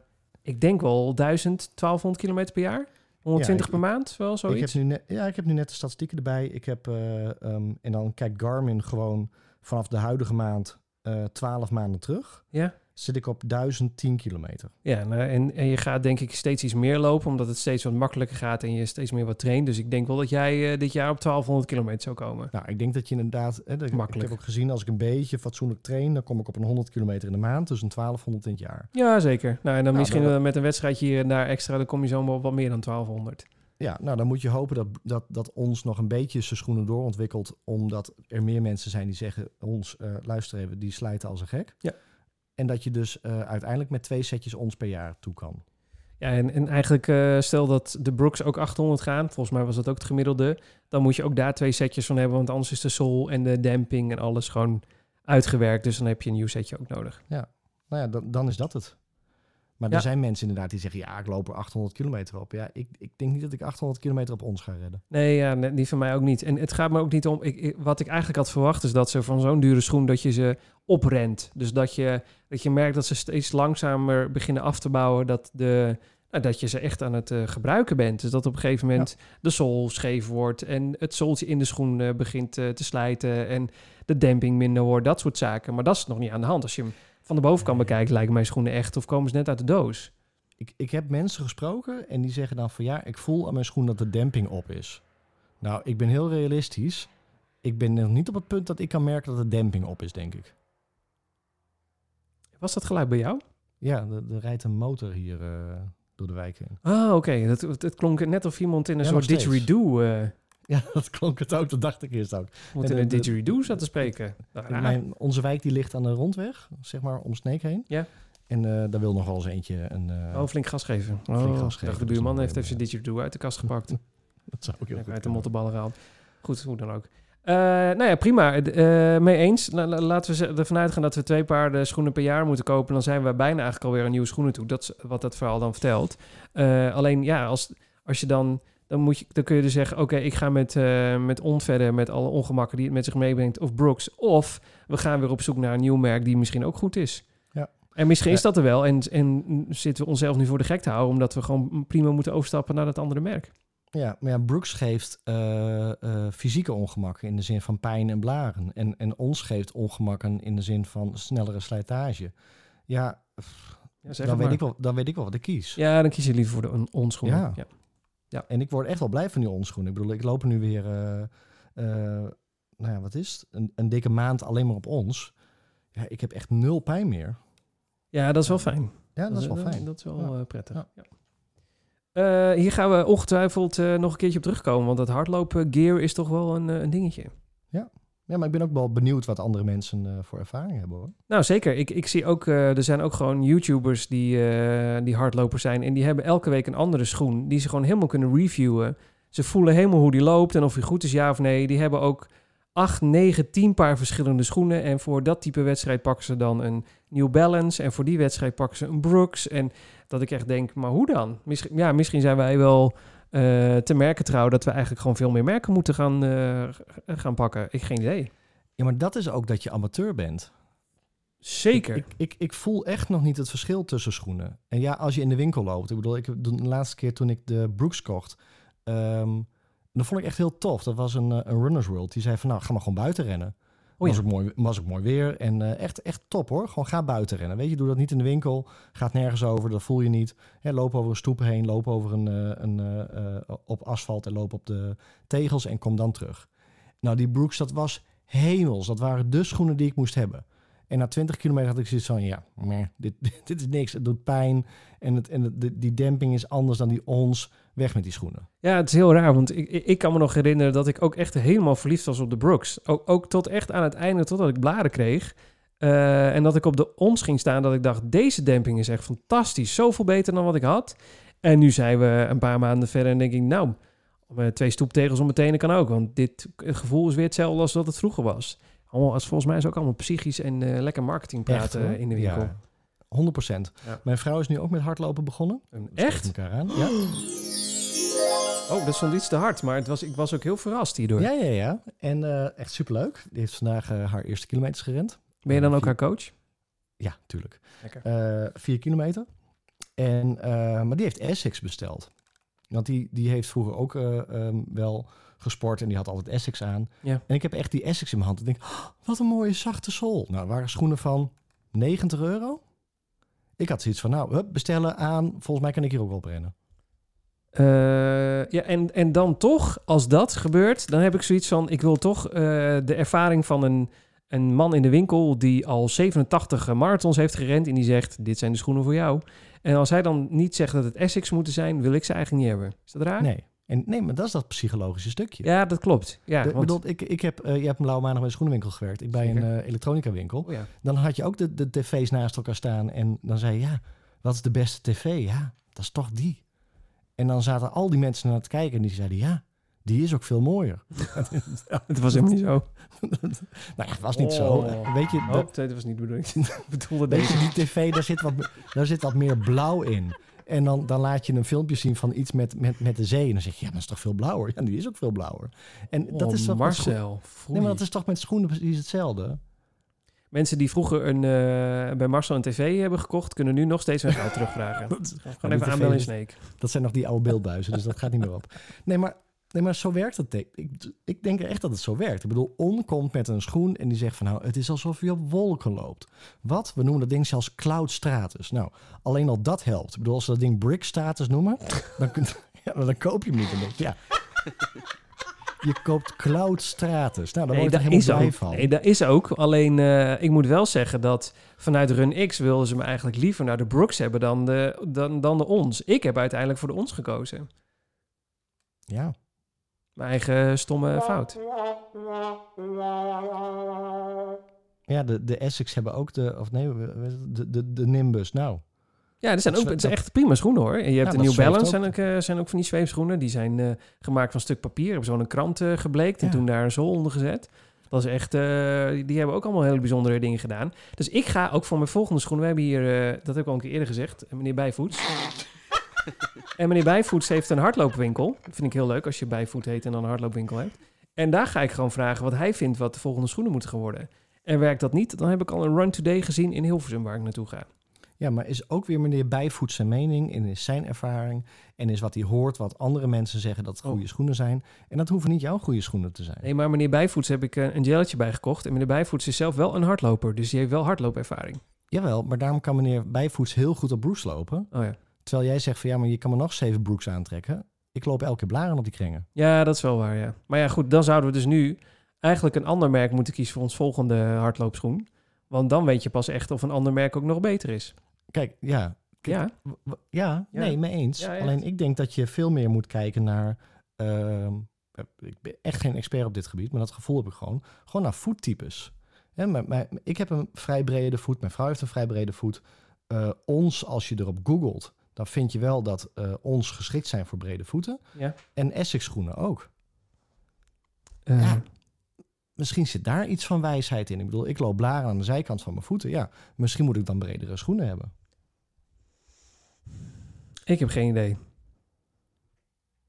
ik denk wel 1000, 1200 kilometer per jaar. 120 ik- per maand, wel ik zoiets. heb, nu net, ja, ik heb nu net de statistieken erbij. Ik heb, eh, ehm, en dan kijkt Garmin gewoon vanaf de huidige maand eh 12 maanden terug. Ja? Zit ik op 1010 kilometer. Ja, nou, en, en je gaat denk ik steeds iets meer lopen, omdat het steeds wat makkelijker gaat en je steeds meer wat traint. Dus ik denk wel dat jij eh, dit jaar op 1200 kilometer zou komen. Nou, ik denk dat je inderdaad... Hè, dat- ik Makkelijk. heb ook gezien, als ik een beetje fatsoenlijk train... dan kom ik op een 100 kilometer in de maand. Dus een 1200 in het jaar. Ja, zeker. Nou, en dan Nou, misschien eh, met een wedstrijdje hier en daar extra, dan kom je zomaar op wat meer dan 1200. Ja, nou dan moet je hopen dat, dat, dat ons nog een beetje zijn schoenen doorontwikkelt. Omdat er meer mensen zijn die zeggen, ons, eh, luister even, die slijten als een gek. Ja. En dat je dus eh, uiteindelijk met twee setjes ons per jaar toe kan. Ja, en, en eigenlijk eh, stel dat de Brooks ook 800 gaan, volgens mij was dat ook het gemiddelde, dan moet je ook daar twee setjes van hebben, want anders is de sol en de damping en alles gewoon uitgewerkt. Dus dan heb je een nieuw setje ook nodig. Nou ja, dan, dan is dat het. Maar Ja. er zijn mensen inderdaad die zeggen, ja, ik loop er 800 kilometer op. Ja, ik, ik denk niet dat ik 800 kilometer op ons ga redden. Nee, ja, nee, die van mij ook niet. En het gaat me ook niet om. Ik, ik- wat ik eigenlijk had verwacht is dat ze van zo'n dure schoen dat je ze oprent. Dus dat je, dat je merkt dat ze steeds langzamer beginnen af te bouwen. Dat, de, nou, dat je ze echt aan het eh, gebruiken bent. Dus dat op een gegeven moment de zool scheef wordt. En het zooltje in de schoen eh, begint eh, te slijten. En de damping minder wordt. Dat soort zaken. Maar dat is nog niet aan de hand. Als je hem van de bovenkant Nee. bekijkt, lijken mijn schoenen echt. Of komen ze net uit de doos. Ik, ik heb mensen gesproken en die zeggen dan van ja, ik voel aan mijn schoen dat de damping op is. Nou, ik ben heel realistisch. Ik ben nog niet op het punt dat ik kan merken dat de damping op is, denk ik. Was dat geluid bij jou? Ja, er, er rijdt een motor hier eh, door de wijk heen. Ah, oké. Het, het, het klonk net of iemand in een Ja, soort didgeridoo... eh Ja, dat klonk het ook. Dat dacht ik eerst ook. Moet En in de- een de- didgeridoo zat te spreken. Mijn, onze wijk die ligt aan de rondweg, zeg maar om Sneek heen. Ja. En eh, daar wil nog wel eens eentje een... eh, oh, flink gas geven. flink Oh, gas ik dacht, geven, de buurman heeft even zijn didgeridoo uit de kast gepakt. dat zou ook heel Uit goed de kunnen. mottenballen gehaald. Goed, hoe dan ook. Eh, nou ja, prima. Eh, mee eens. La- la- laten we ze- ervan uitgaan dat we twee paarden schoenen per jaar moeten kopen. Dan zijn we bijna eigenlijk alweer aan nieuwe schoenen toe. Dat is wat dat verhaal dan vertelt. Eh, alleen ja, als, als je dan... Dan, moet je, dan kun je dus zeggen, oké, ik ga met, eh met On verder, met alle ongemakken die het met zich meebrengt, of Brooks. Of we gaan weer op zoek naar een nieuw merk die misschien ook goed is. Ja. En misschien is dat er wel. En, en zitten we onszelf nu voor de gek te houden, omdat we gewoon prima moeten overstappen naar dat andere merk. Ja, maar ja, Brooks geeft eh, eh, fysieke ongemakken in de zin van pijn en blaren. En, en ons geeft ongemakken in de zin van snellere slijtage. Ja, dan weet, maar. ik wel, dan weet ik wel wat ik kies. Ja, dan kies je liever voor de on- onschoenen. Ja. Ja. En ik word echt wel blij van die onschoenen. Ik bedoel, ik loop er nu weer, eh, eh, nou ja, wat is het? Een, een dikke maand alleen maar op ons. Ja, ik heb echt nul pijn meer. Ja, dat is wel fijn. Ja, dat is wel fijn. Dat is wel Ja. eh, prettig. Ja. Ja. Hier gaan we ongetwijfeld nog een keertje op terugkomen, want dat hardlopen gear is toch wel een, een dingetje. Ja, maar ik ben ook wel benieuwd wat andere mensen eh, voor ervaring hebben hoor. Nou, zeker. Ik, ik zie ook, eh, er zijn ook gewoon YouTubers die, eh, die hardlopers zijn. En die hebben elke week een andere schoen. Die ze gewoon helemaal kunnen reviewen. Ze voelen helemaal hoe die loopt en of hij goed is, ja of nee. Die hebben ook 8, 9, 10 paar verschillende schoenen. En voor dat type wedstrijd pakken ze dan een New Balance. En voor die wedstrijd pakken ze een Brooks. En dat ik echt denk, maar hoe dan? Misschien, ja, misschien zijn wij wel eh, te merken trouw dat we eigenlijk gewoon veel meer merken moeten gaan, eh, gaan pakken. Ik geen idee. Ja, maar dat is ook dat je amateur bent. Zeker. Ik, ik, ik voel echt nog niet het verschil tussen schoenen. En ja, als je in de winkel loopt. Ik bedoel, ik, de laatste keer toen ik de Brooks kocht... ehm dat vond ik echt heel tof. Dat was een, eh, een Runners World. Die zei van, nou, ga maar gewoon buiten rennen. Was, ook mooi, was ook mooi weer. En eh, echt, echt top hoor. Gewoon ga buiten rennen. Weet je, doe dat niet in de winkel. Gaat nergens over, dat voel je niet. Hè, loop over een stoep heen. Loop over een, eh, een, eh, op asfalt en loop op de tegels en kom dan terug. Nou, die Brooks, dat was hemels. Dat waren de schoenen die ik moest hebben. En na 20 kilometer had ik zoiets van, ja, meh, dit, dit is niks. Het doet pijn. En, het, en het, die demping is anders dan die ons. Weg met die schoenen. Ja, het is heel raar, want ik, ik kan me nog herinneren dat ik ook echt helemaal verliefd was op de Brooks. Ook, ook tot echt aan het einde, totdat ik blaren kreeg. Eh, en dat ik op de ons ging staan, dat ik dacht, deze demping is echt fantastisch. Zoveel beter dan wat ik had. En nu zijn we een paar maanden verder en denk ik, nou, met twee stoeptegels om mijn tenen kan ook. Want dit gevoel is weer hetzelfde als dat het vroeger was. Allemaal, als volgens mij is ook allemaal psychisch en eh, lekker marketing praten in de winkel. Ja, 100 procent. Ja. Mijn vrouw is nu ook met hardlopen begonnen. Echt? elkaar aan. Ja. Oh, dat stond iets te hard, maar het was, ik was ook heel verrast hierdoor. ja, ja, ja. En eh, echt superleuk. Die heeft vandaag eh, haar eerste kilometers gerend. Ben je dan ook Vier- haar coach? Ja, tuurlijk. Lekker. Eh, vier kilometer. En, eh, maar die heeft Essex besteld. Want die, die heeft vroeger ook eh, ehm, wel gesport en die had altijd Essex aan. Ja. En ik heb echt die Essex in mijn hand. Ik denk, "Oh, wat een mooie zachte zool. Nou, waren schoenen van 90 euro. Ik had zoiets van, nou, hup, bestellen aan. Volgens mij kan ik hier ook wel op rennen. Eh, ja, en, en dan toch, als dat gebeurt, dan heb ik zoiets van: ik wil toch eh, de ervaring van een, een man in de winkel die al 87 marathons heeft gerend en die zegt: Dit zijn de schoenen voor jou. En als hij dan niet zegt dat het Essex moeten zijn, wil ik ze eigenlijk niet hebben. Is dat raar? Nee. En, nee, maar dat is dat psychologische stukje. Ja, dat klopt. Ja, De- want, bedoel, ik, ik heb, eh, je hebt een blauwe maandag bij een schoenenwinkel gewerkt. Ik bij een eh, elektronica winkel. oh ja. Dan had je ook de, de tv's naast elkaar staan. En dan zei je, ja, wat is de beste tv? Ja, dat is toch die. En dan zaten al die mensen naar het kijken en die zeiden, ja, die is ook veel mooier. Het was helemaal niet zo. nou ja, het was niet zo. Oh. Weet je, Oh, dat, nee, was niet. Ik bedoelde weet deze. je, die tv, daar zit wat, daar zit wat meer blauw in. En dan, dan laat je een filmpje zien van iets met, met, met de zee. En dan zeg je, ja, maar dat is toch veel blauwer? Ja, die is ook veel blauwer. En dat Oh, is toch Marcel. Nee, maar dat is toch met schoenen precies hetzelfde? Mensen die vroeger een, eh, bij Marcel een tv hebben gekocht, kunnen nu nog steeds hun geld terugvragen. Dat- Gewoon even aanbellen in Snake. Dat zijn nog die oude beeldbuizen, dus dat gaat niet meer op. Nee, maar, nee, maar zo werkt het. Ik, ik denk echt dat het zo werkt. Ik bedoel, On komt met een schoen en die zegt van... nou, het is alsof je op wolken loopt. Wat? We noemen dat ding zelfs Cloud Stratus. Nou, alleen al dat helpt. Ik bedoel, als ze dat ding Brick Status noemen... dan, kun, ja, dan koop je hem niet. Ja... Je koopt Cloud Stratus. Nou, daar Nee, word je helemaal ook. blij van. Nee, dat is ook. Alleen, eh, ik moet wel zeggen dat vanuit Run X wilden ze me eigenlijk liever naar de Brooks hebben dan de, dan, dan de ons. Ik heb uiteindelijk voor de ons gekozen. Ja. Mijn eigen stomme fout. Ja, de, de Essex hebben ook de... Of nee, de, de, de Nimbus. Nou, Ja, er zijn ook, het zijn echt prima schoenen hoor. En je hebt Ja, de New Balance, ook. zijn ook, eh, zijn ook van die zweefschoenen. Die zijn eh, gemaakt van een stuk papier. Hebben zo'n krant eh, gebleekt en Ja. toen daar een zool onder gezet. Dat is echt, eh, die- hebben ook allemaal hele bijzondere dingen gedaan. Dus ik ga ook voor mijn volgende schoenen. We hebben hier, eh, dat heb ik al een keer eerder gezegd, meneer Bijvoets. en meneer Bijvoets heeft een hardloopwinkel. Dat vind ik heel leuk als je Bijvoet heet en dan een hardloopwinkel hebt. En daar ga ik gewoon vragen wat hij vindt wat de volgende schoenen moeten worden. En werkt dat niet, dan heb ik al een run today gezien in Hilversum waar ik naartoe ga. Ja, maar is ook weer meneer Bijvoet zijn mening en is zijn ervaring en is wat hij hoort wat andere mensen zeggen dat het goede Oh. schoenen zijn. En dat hoeven niet jouw goede schoenen te zijn. Nee, maar meneer Bijvoets heb ik eh, een gelletje bijgekocht. En meneer Bijvoets is zelf wel een hardloper. Dus die heeft wel hardloopervaring. Jawel, maar daarom kan meneer Bijvoets heel goed op Brooks lopen. Oh ja. Terwijl jij zegt van ja, maar je kan me nog zeven Brooks aantrekken. Ik loop elke keer blaren op die kringen. Ja, dat is wel waar, ja. Maar ja, goed, dan zouden we dus nu eigenlijk een ander merk moeten kiezen voor ons volgende hardloopschoen. Want dan weet je pas echt of een ander merk ook nog beter is. Kijk, ja. Ja, ja, Ja. nee, mee eens. Ja. Alleen ik denk dat je veel meer moet kijken naar... ehm, ik ben echt geen expert op dit gebied, maar dat gevoel heb ik gewoon. Gewoon naar voettypes. Hè, maar, maar, ik heb een vrij brede voet, mijn vrouw heeft een vrij brede voet. Eh, ons, als je erop googelt, dan vind je wel dat eh, ons geschikt zijn voor brede voeten. ja. En Essex schoenen ook. Eh, Ja. Misschien zit daar iets van wijsheid in. Ik bedoel, ik loop blaren aan de zijkant van mijn voeten. Ja, misschien moet ik dan bredere schoenen hebben. Ik heb geen idee.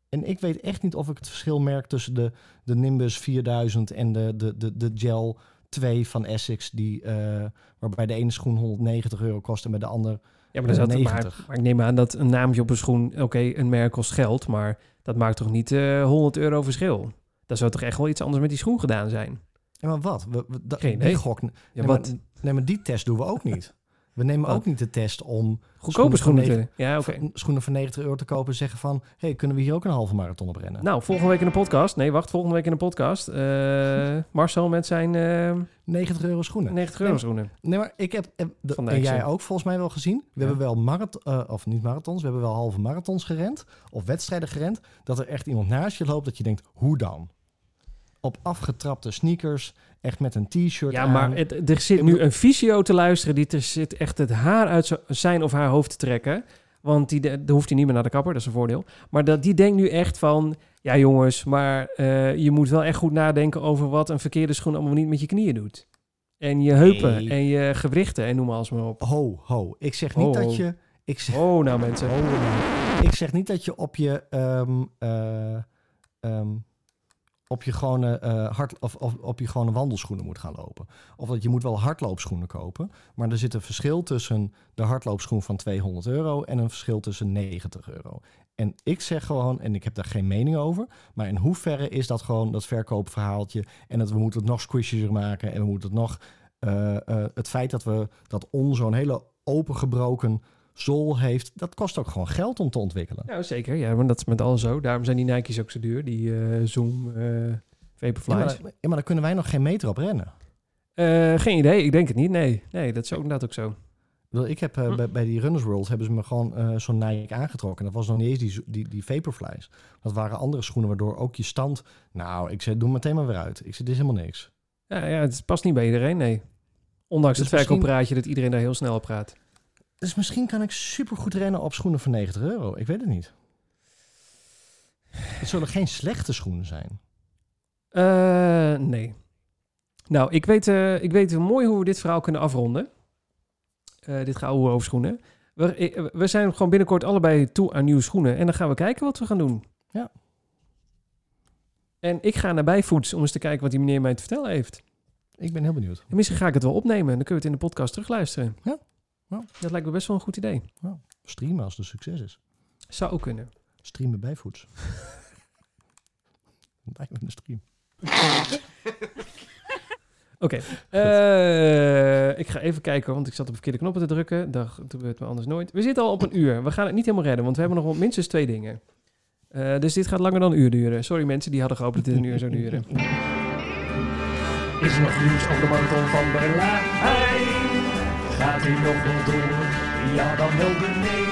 En ik weet echt niet of ik het verschil merk tussen de, de Nimbus 4000 en de, de, de, de Gel 2 van Essex. Die, eh, waarbij de ene schoen 190 euro kost en bij de ander... Ja, maar, dan zat, Eh, maar, 90. maar ik neem aan dat een naamje op een schoen... Oké, een merk kost geld, maar dat maakt toch niet eh 100 euro verschil? Dat zou toch echt wel iets anders met die schoen gedaan zijn? Ja, maar wat? We, Geen idee. gok, Ja, nee, wat? Maar, nee, maar die test doen we ook niet. We nemen ook niet de test om Goedkope schoenen te... Ja, schoenen van 90 euro te kopen en zeggen van... hey, kunnen we hier ook een halve marathon op rennen? Nou, volgende week in de podcast. Nee, wacht, volgende week in de podcast. Eh, Marcel met zijn eh 90 euro schoenen. 90 euro schoenen. Nee, maar ik heb... heb de- Van en jij ook volgens mij wel gezien. We Ja. hebben wel marathon... of niet marathons, we hebben wel halve marathons gerend. Of wedstrijden gerend. Dat er echt iemand naast je loopt dat je denkt, hoe dan? Op afgetrapte sneakers, echt met een t-shirt Ja, aan. maar het, er zit nu een fysio te luisteren die er zit echt het haar uit zijn of haar hoofd te trekken. Want die, de- hoeft hij niet meer naar de kapper, dat is een voordeel. Maar dat, die denkt nu echt van, ja jongens, maar eh, je moet wel echt goed nadenken over wat een verkeerde schoen allemaal niet met je knieën doet. En je heupen Nee. en je gewrichten en noem maar alles maar op. Ho, ho. Ik zeg niet Ho, dat ho. je... Ik zeg, Oh, nou mensen. ho, nou. ik zeg niet dat je op je... ehm, op je gewone eh, hard of, of op je gewone wandelschoenen moet gaan lopen. Of dat je moet wel hardloopschoenen kopen. Maar er zit een verschil tussen de hardloopschoen van 200 euro en een verschil tussen 90 euro. En ik zeg gewoon, en ik heb daar geen mening over, maar in hoeverre is dat gewoon dat verkoopverhaaltje en dat we moeten het nog squishier maken en we moeten het nog eh, eh, het feit dat we dat on zo'n hele opengebroken zool heeft, dat kost ook gewoon geld om te ontwikkelen. Ja, zeker. Ja, maar dat is met alles zo. Daarom zijn die Nike's ook zo duur. Die eh, Zoom, Ja, Vaporflies. maar, ja, maar dan kunnen wij nog geen meter op rennen. Eh, geen idee. Ik denk het niet. Nee, nee dat is ook inderdaad ook zo. Ik heb Hm. bij, bij die Runners World hebben ze me gewoon zo'n Nike aangetrokken. Dat was nog niet eens die, die, die Vaporflies. Dat waren andere schoenen waardoor ook je stand... Nou, ik zei, doe meteen maar weer uit. Ik zei, dit is helemaal niks. Ja, ja, het past niet bij iedereen, nee. Ondanks Dus het verkooppraatje dat iedereen daar heel snel op praat. Dus misschien kan ik supergoed rennen op schoenen van 90 euro. Ik weet het niet. Het zullen geen slechte schoenen zijn. Eh, nee. Nou, ik weet, eh, ik weet mooi hoe we dit verhaal kunnen afronden. Eh, dit gouden over schoenen. We, we zijn gewoon binnenkort allebei toe aan nieuwe schoenen. En dan gaan we kijken wat we gaan doen. Ja. En ik ga naar Bijvoets om eens te kijken wat die meneer mij te vertellen heeft. Ik ben heel benieuwd. En misschien ga ik het wel opnemen. En dan kunnen we het in de podcast terugluisteren. Ja. Ja. Dat lijkt me best wel een goed idee. Streamen als het een succes is. Zou ook kunnen. Streamen bijvoets. Bijna een stream. Oké. Eh, ik ga even kijken, want ik zat op de verkeerde knoppen te drukken. Dat gebeurt me anders nooit. We zitten al op een uur. We gaan het niet helemaal redden, want we hebben nog minstens twee dingen. Eh, dus dit gaat langer dan een uur duren. Sorry mensen, die hadden gehoopt dat dit een uur zou duren. Is er nog nieuws over de marathon van Berlijn? Gaat hij nog wel door? Ja, dan wel de nee.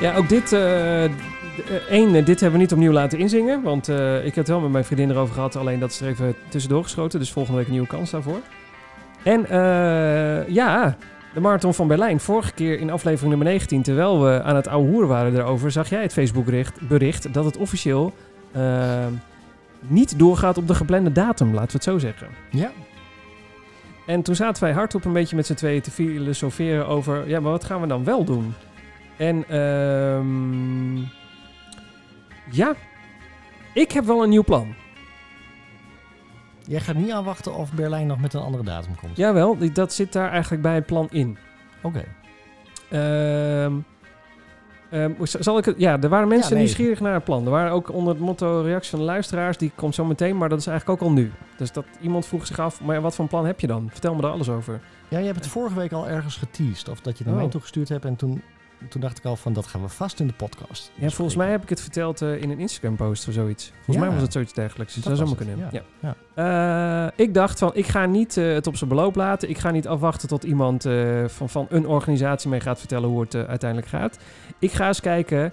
Ja, ook dit... eh, d- eh, één, eh, dit hebben we niet opnieuw laten inzingen. Want eh, ik heb het wel met mijn vriendin erover gehad. Alleen dat is er even tussendoor geschoten. Dus volgende week een nieuwe kans daarvoor. En eh, ja, de Marathon van Berlijn. Vorige keer in aflevering nummer 19, terwijl we aan het ouwe hoeren waren erover... zag jij het Facebook bericht, bericht dat het officieel niet doorgaat op de geplande datum. Laten we het zo zeggen. Ja, En toen zaten wij hardop een beetje met z'n tweeën te filosoferen over... ja, maar wat gaan we dan wel doen? En ehm ja, ik heb wel een nieuw plan. jij gaat niet aanwachten of Berlijn nog met een andere datum komt. Jawel, dat zit daar eigenlijk bij het plan in. Oké. Ehm, ehm, z- zal ik het, ja, er waren mensen Ja, nee. nieuwsgierig naar het plan. Er waren ook onder het motto reactie van de luisteraars, die komt zo meteen, maar dat is eigenlijk ook al nu. Dus dat iemand vroeg zich af, maar wat voor een plan heb je dan? Vertel me er alles over. Ja, je hebt het vorige week al ergens geteased. Of dat je naar Oh. mij toegestuurd hebt. En toen, toen dacht ik al van, dat gaan we vast in de podcast. Ja, volgens mij heb ik het verteld eh, in een Instagram-post of zoiets. Volgens Ja. mij was het zoiets dergelijks. Dus Dat zou zomaar kunnen. ja. Ja. Eh, ik dacht van, ik ga niet eh, het op zijn beloop laten. Ik ga niet afwachten tot iemand van, van een organisatie mee gaat vertellen hoe het uiteindelijk gaat. Ik ga eens kijken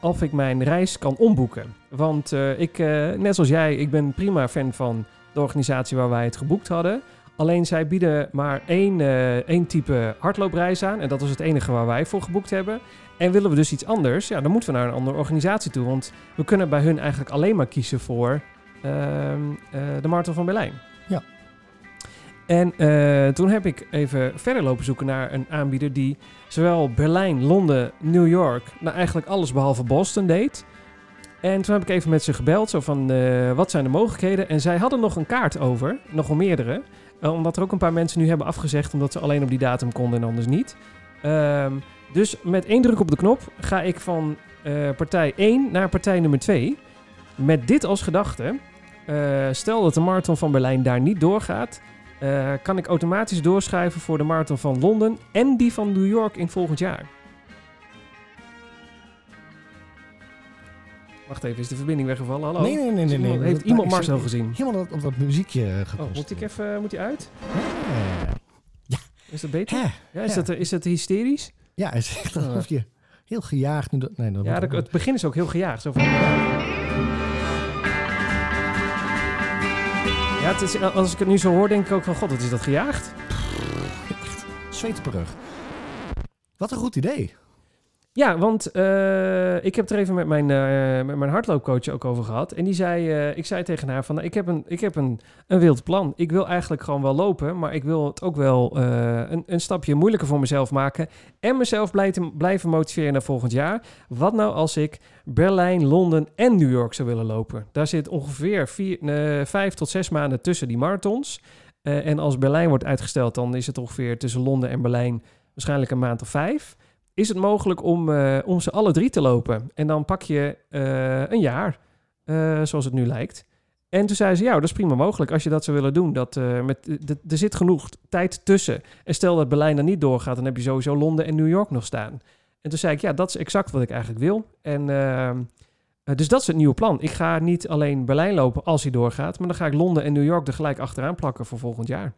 of ik mijn reis kan omboeken. Want ik, net zoals jij, ik ben prima fan van de organisatie waar wij het geboekt hadden. Alleen zij bieden maar één, eh, één type hardloopreis aan. En dat was het enige waar wij voor geboekt hebben. En willen we dus iets anders, ja, dan moeten we naar een andere organisatie toe. Want we kunnen bij hun eigenlijk alleen maar kiezen voor ehm, eh, de Marathon van Berlijn. Ja. En eh, toen heb ik even verder lopen zoeken naar een aanbieder die zowel Berlijn, Londen, New York, nou eigenlijk alles behalve Boston deed. En toen heb ik even met ze gebeld, zo van wat zijn de mogelijkheden? En zij hadden nog een kaart over, nog wel meerdere. Eh, omdat er ook een paar mensen nu hebben afgezegd omdat ze alleen op die datum konden en anders niet. Ehm, dus met één druk op de knop ga ik van eh, partij 1 naar partij nummer 2. Met dit als gedachte. eh, stel dat de marathon van Berlijn daar niet doorgaat. kan ik automatisch doorschrijven voor de marathon van Londen en die van New York in volgend jaar. Wacht even, is de verbinding weggevallen? Hallo? Nee, nee, nee, nee. nee. heeft iemand Marcel gezien? Helemaal op, op dat muziekje eh, Oh, moet ik even, moet hij uit? Ja. Is dat beter? Ja, is. Dat, is dat hysterisch? Ja, echt Oh. alsof je heel gejaagd nu... Dat, nee, dat Ja, dat, het begin is ook heel gejaagd. Zo van, ja, het is, als ik het nu zo hoor, denk ik ook van... God, wat is dat gejaagd? Echt zweetbrug. Wat een goed idee. Ja, want eh, ik heb het er even met mijn, eh, met mijn hardloopcoach ook over gehad. En die zei, eh, ik zei tegen haar van, ik heb, een, ik heb een, een wild plan. Ik wil eigenlijk gewoon wel lopen, maar ik wil het ook wel een, een stapje moeilijker voor mezelf maken. En mezelf blijven, blijven motiveren naar volgend jaar. Wat nou als ik Berlijn, Londen en New York zou willen lopen? Daar zit ongeveer vier, vijf tot zes maanden tussen die marathons. En als Berlijn wordt uitgesteld, dan is het ongeveer tussen Londen en Berlijn waarschijnlijk een maand of vijf is het mogelijk om, eh, om ze alle drie te lopen. En dan pak je eh, een jaar, eh, zoals het nu lijkt. En toen zei ze, ja, dat is prima mogelijk als je dat zou willen doen. Dat, met, er zit genoeg tijd tussen. En stel dat Berlijn dan niet doorgaat, dan heb je sowieso Londen en New York nog staan. En toen zei ik, ja, dat is exact wat ik eigenlijk wil. En ehm, eh, dus dat is het nieuwe plan. Ik ga niet alleen Berlijn lopen als hij doorgaat, maar dan ga ik Londen en New York er gelijk achteraan plakken voor volgend jaar.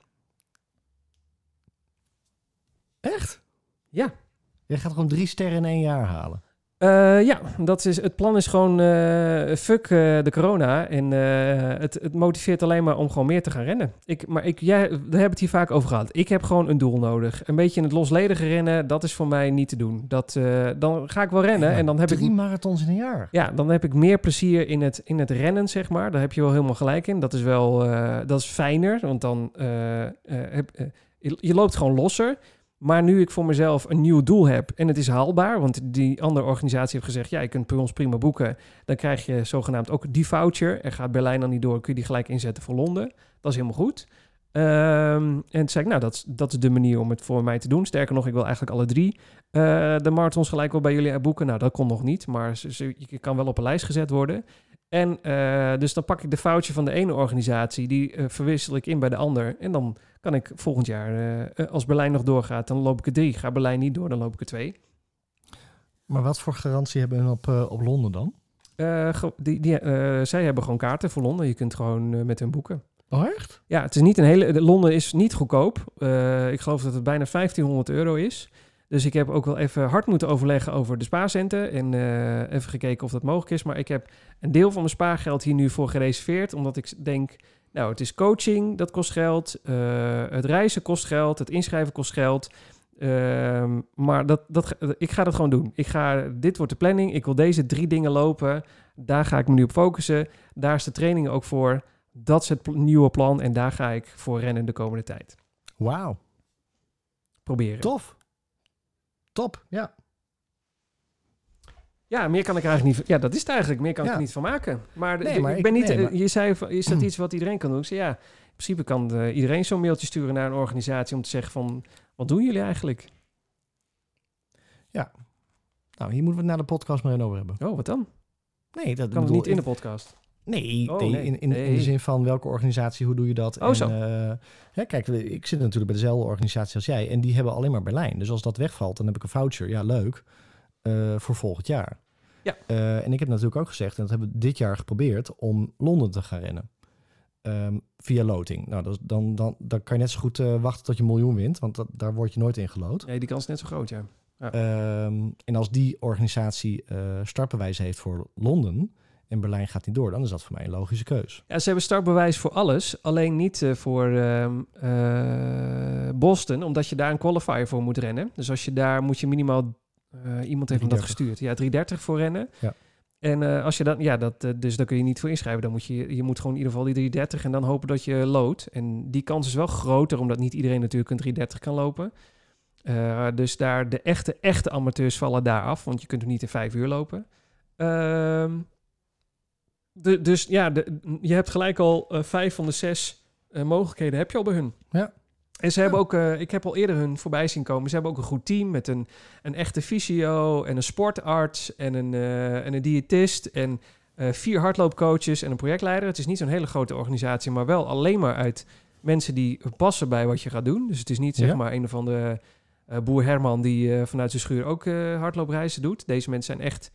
Echt? Ja. Je gaat gewoon drie sterren in één jaar halen. Eh, ja, dat is, het plan is gewoon eh, fuck eh, de corona. En het, het motiveert alleen maar om gewoon meer te gaan rennen. Ik, maar ik, jij, we hebben het hier vaak over gehad. Ik heb gewoon een doel nodig. Een beetje in het losledige rennen, dat is voor mij niet te doen. Dat, dan ga ik wel rennen Ja, en dan heb drie ik... marathons in een jaar. Ja, dan heb ik meer plezier in het, in het rennen, zeg maar. Daar heb je wel helemaal gelijk in. Dat is wel dat is fijner, want dan heb, je, je loopt gewoon losser. Maar nu ik voor mezelf een nieuw doel heb en het is haalbaar, want die andere organisatie heeft gezegd, ja, je kunt bij ons prima boeken, dan krijg je zogenaamd ook die voucher. Er gaat Berlijn dan niet door, kun je die gelijk inzetten voor Londen. Dat is helemaal goed. Ehm, en toen zei ik, nou, dat, dat is de manier om het voor mij te doen. Sterker nog, ik wil eigenlijk alle drie eh, de marathons gelijk wel bij jullie boeken. Nou, dat kon nog niet, maar je kan wel op een lijst gezet worden. En eh, dus dan pak ik de foutje van de ene organisatie, die eh, verwissel ik in bij de ander. En dan kan ik volgend jaar, eh, eh, als Berlijn nog doorgaat, dan loop ik er drie. Gaat Berlijn niet door, dan loop ik er twee. Maar wat voor garantie hebben we op, eh, op Londen dan? Die, die, zij hebben gewoon kaarten voor Londen. Je kunt gewoon met hun boeken. Oh, echt? Ja, het is niet een hele. de- Londen is niet goedkoop. Ik geloof dat het bijna 1500 euro is. Dus ik heb ook wel even hard moeten overleggen over de spaarcenten. En even gekeken of dat mogelijk is. Maar ik heb een deel van mijn spaargeld hier nu voor gereserveerd. Omdat ik denk, nou, het is coaching, dat kost geld. Eh, het reizen kost geld. Het inschrijven kost geld. Ehm, maar dat, dat, ik ga dat gewoon doen. Ik ga, dit wordt de planning. Ik wil deze drie dingen lopen. Daar ga ik me nu op focussen. Daar is de training ook voor. Dat is het nieuwe plan en daar ga ik voor rennen de komende tijd. Wauw. Proberen. Tof. Top, ja. Ja, meer kan ik eigenlijk niet. Ja, dat is het eigenlijk. Meer kan ik Ja. er niet van maken. Maar, Nee, maar ik ben niet. nee, eh, maar- Je zei is dat iets wat iedereen kan doen? Ik zei ja. In principe kan eh, iedereen zo'n mailtje sturen naar een organisatie om te zeggen van wat doen jullie eigenlijk? Nou, hier moeten we het na de podcast maar over hebben. Oh, wat dan? Nee, dat Kan bedoel niet in de podcast? Nee, Oh, nee, nee. In, in, de zin van welke organisatie, hoe doe je dat? Oh, en, zo. eh, kijk, ik zit natuurlijk bij dezelfde organisatie als jij en die hebben alleen maar Berlijn. Dus als dat wegvalt, dan heb ik een voucher. Ja, leuk. Eh, voor volgend jaar. Ja. Eh, en ik heb natuurlijk ook gezegd, en dat hebben we dit jaar geprobeerd, om Londen te gaan rennen. Ehm, via loting. Nou, dat, dan, dan, dan kan je net zo goed eh, wachten tot je een miljoen wint, want dat, daar word je nooit in geloot. Nee, die kans is net zo groot, ja. Ehm, en als die organisatie startbewijs heeft voor Londen en Berlijn gaat niet door, dan is dat voor mij een logische keus. Ja, ze hebben startbewijs voor alles, alleen niet voor ehm, eh, Boston, omdat je daar een qualifier voor moet rennen. Dus als je daar moet je minimaal, iemand heeft me dat 330. gestuurd, ja, 330 voor rennen. Ja. En eh, als je dat, ja, dat, eh, dus daar kun je niet voor inschrijven. Dan moet je, je moet gewoon in ieder geval die 330 en dan hopen dat je loodt. En die kans is wel groter, omdat niet iedereen natuurlijk een 330 kan lopen. Eh, dus daar de echte, echte amateurs vallen daar af, want je kunt er niet in vijf uur lopen. Ehm, de, dus ja, de, je hebt gelijk al eh, vijf van de zes eh, mogelijkheden heb je al bij hun. Ja. En ze hebben ook, eh, ik heb al eerder hun voorbij zien komen. Ze hebben ook een goed team met een, een echte fysio en een sportarts en een, eh, en een diëtist en eh, vier hardloopcoaches en een projectleider. Het is niet zo'n hele grote organisatie, maar wel alleen maar uit mensen die passen bij wat je gaat doen. Dus het is niet zeg Ja. maar een of andere boer Herman die vanuit zijn schuur ook hardloopreizen doet. Deze mensen zijn echt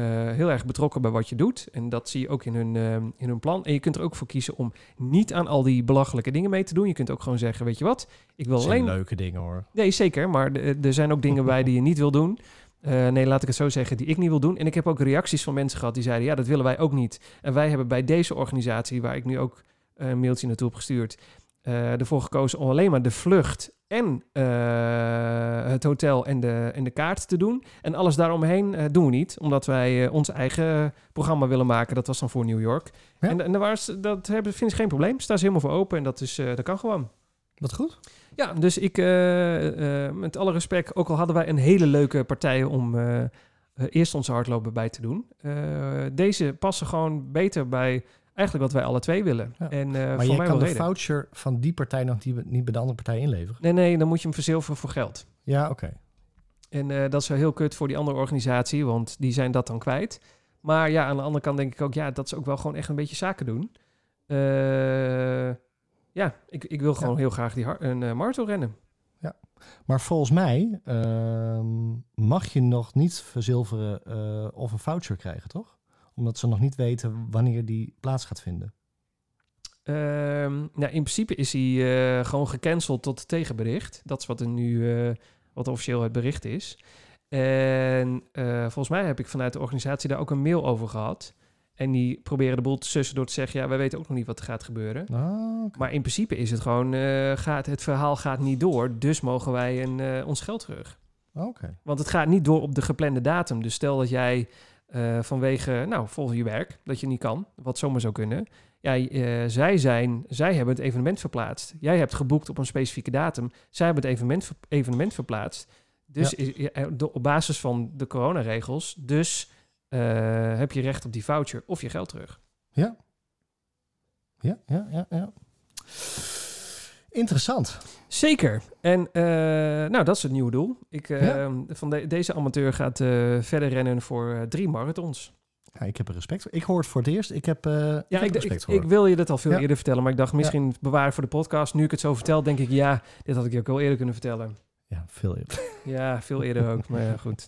heel erg betrokken bij wat je doet. En dat zie je ook in hun, eh, in hun plan. En je kunt er ook voor kiezen om niet aan al die belachelijke dingen mee te doen. Je kunt ook gewoon zeggen, weet je wat, ik wil alleen... leuke dingen hoor. Nee, zeker. Maar de- er zijn ook dingen bij die je niet wil doen. Eh, nee, laat ik het zo zeggen, die ik niet wil doen. En ik heb ook reacties van mensen gehad die zeiden, ja, dat willen wij ook niet. En wij hebben bij deze organisatie, waar ik nu ook eh, een mailtje naartoe heb gestuurd, eh, ervoor gekozen om alleen maar de vlucht en eh, het hotel en de, en de kaart te doen. En alles daaromheen eh, doen we niet, omdat wij eh, ons eigen programma willen maken. Dat was dan voor New York. Ja. En, en daar was, dat hebben, vind ik geen probleem. Staan ze helemaal voor open en dat, is, dat kan gewoon. Wat goed. Ja, dus ik, met alle respect, ook al hadden wij een hele leuke partij om eerst onze hardlopen bij te doen. deze passen gewoon beter bij eigenlijk wat wij alle twee willen. Ja. En eh maar voor je mij kan de reden. voucher van die partij nog niet, niet bij de andere partij inleveren. Nee, nee, dan moet je hem verzilveren voor geld. Ja, oké. En eh, dat is wel heel kut voor die andere organisatie, want die zijn dat dan kwijt. Maar ja, aan de andere kant denk ik ook, ja, dat is ook wel gewoon echt een beetje zaken doen. Eh, ja, ik, ik wil gewoon heel graag die een marathon rennen. Maar volgens mij ehm, mag je nog niet verzilveren of een voucher krijgen, toch? Omdat ze nog niet weten wanneer die plaats gaat vinden. Ehm, nou, in principe is hij eh, gewoon gecanceld tot tegenbericht. Dat is wat er nu, eh, wat officieel het bericht is. En eh, volgens mij heb ik vanuit de organisatie daar ook een mail over gehad. En die proberen de boel te sussen door te zeggen, ja, wij weten ook nog niet wat er gaat gebeuren. Ah. Maar in principe is het gewoon, gaat, het verhaal gaat niet door, dus mogen wij een, ons geld terug. Oké. Want het gaat niet door op de geplande datum. Dus stel dat jij eh, vanwege, nou, volgens je werk, dat je niet kan, wat zomaar zou kunnen. Ja, eh, zij, zijn, zij hebben het evenement verplaatst. Jij hebt geboekt op een specifieke datum. Zij hebben het evenement, evenement verplaatst. Dus Ja. is- eh, de- op basis van de coronaregels, dus heb je recht op die voucher of je geld terug. Ja. Ja, ja, ja, ja. Interessant. Zeker. En eh, nou, dat is het nieuwe doel. Ik, eh, Ja. van de- deze amateur gaat eh, verder rennen voor eh, drie marathons. Ja, ik heb er respect voor. Ik hoor het voor het eerst. Ik heb, ik Ja, heb ik, respect ik, voor. ik wil je dat al veel Ja. eerder vertellen, maar ik dacht misschien bewaren voor de podcast. Nu ik het zo vertel, denk ik ja, dit had ik je ook al eerder kunnen vertellen. Ja, veel eerder. Ja, veel eerder ook, maar ja, goed.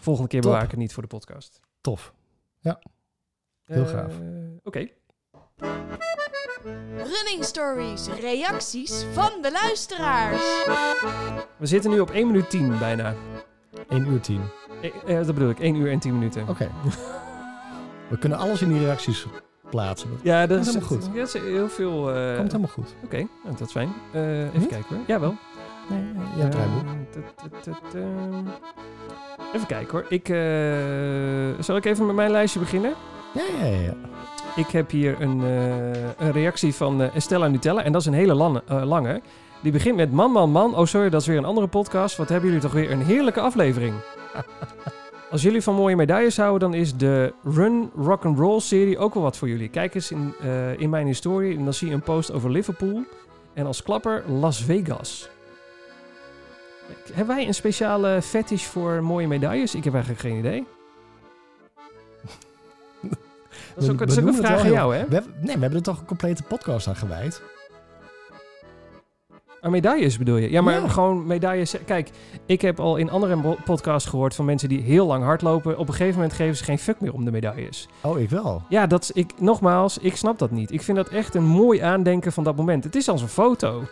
Volgende keer bewaar ik het niet voor de podcast. Tof. Heel Eh, gaaf. Oké. Running stories, reacties van de luisteraars. We zitten nu op 1 minuut 10 bijna. 1 uur 10. Eh, eh, dat bedoel ik, 1 uur en 10 minuten. Oké. We kunnen alles in die reacties plaatsen. Dat Ja, dat is helemaal goed. Ja, dat is heel veel. eh, komt helemaal goed. Oké, nou, dat is fijn. Eh, even Niet? kijken hoor. Jawel. Nee, nee, ja, draaiboek. Ehm. Even kijken hoor. Ik, eh, zal ik even met mijn lijstje beginnen? Ja, ja, ja. Ik heb hier een, eh, een reactie van eh, Estella Nutella. En dat is een hele lange, eh, lange. Die begint met man, man, man. Oh, sorry, dat is weer een andere podcast. Wat hebben jullie toch weer een heerlijke aflevering. Als jullie van mooie medailles houden, dan is de Run Rock and Roll serie ook wel wat voor jullie. Kijk eens in, in mijn historie en dan zie je een post over Liverpool. En als klapper Las Vegas. Hebben wij een speciale fetish voor mooie medailles? Ik heb eigenlijk geen idee. Dat is ook, dat een vraag aan jou, hè? We hebben, nee, we hebben er toch een complete podcast aan gewijd. Aan medailles bedoel je? Ja, maar Ja. gewoon medailles. Kijk, ik heb al in andere podcasts gehoord van mensen die heel lang hardlopen. Op een gegeven moment geven ze geen fuck meer om de medailles. Oh, ik wel. Ja, dat ik, nogmaals, ik snap dat niet. Ik vind dat echt een mooi aandenken van dat moment. Het is als een foto.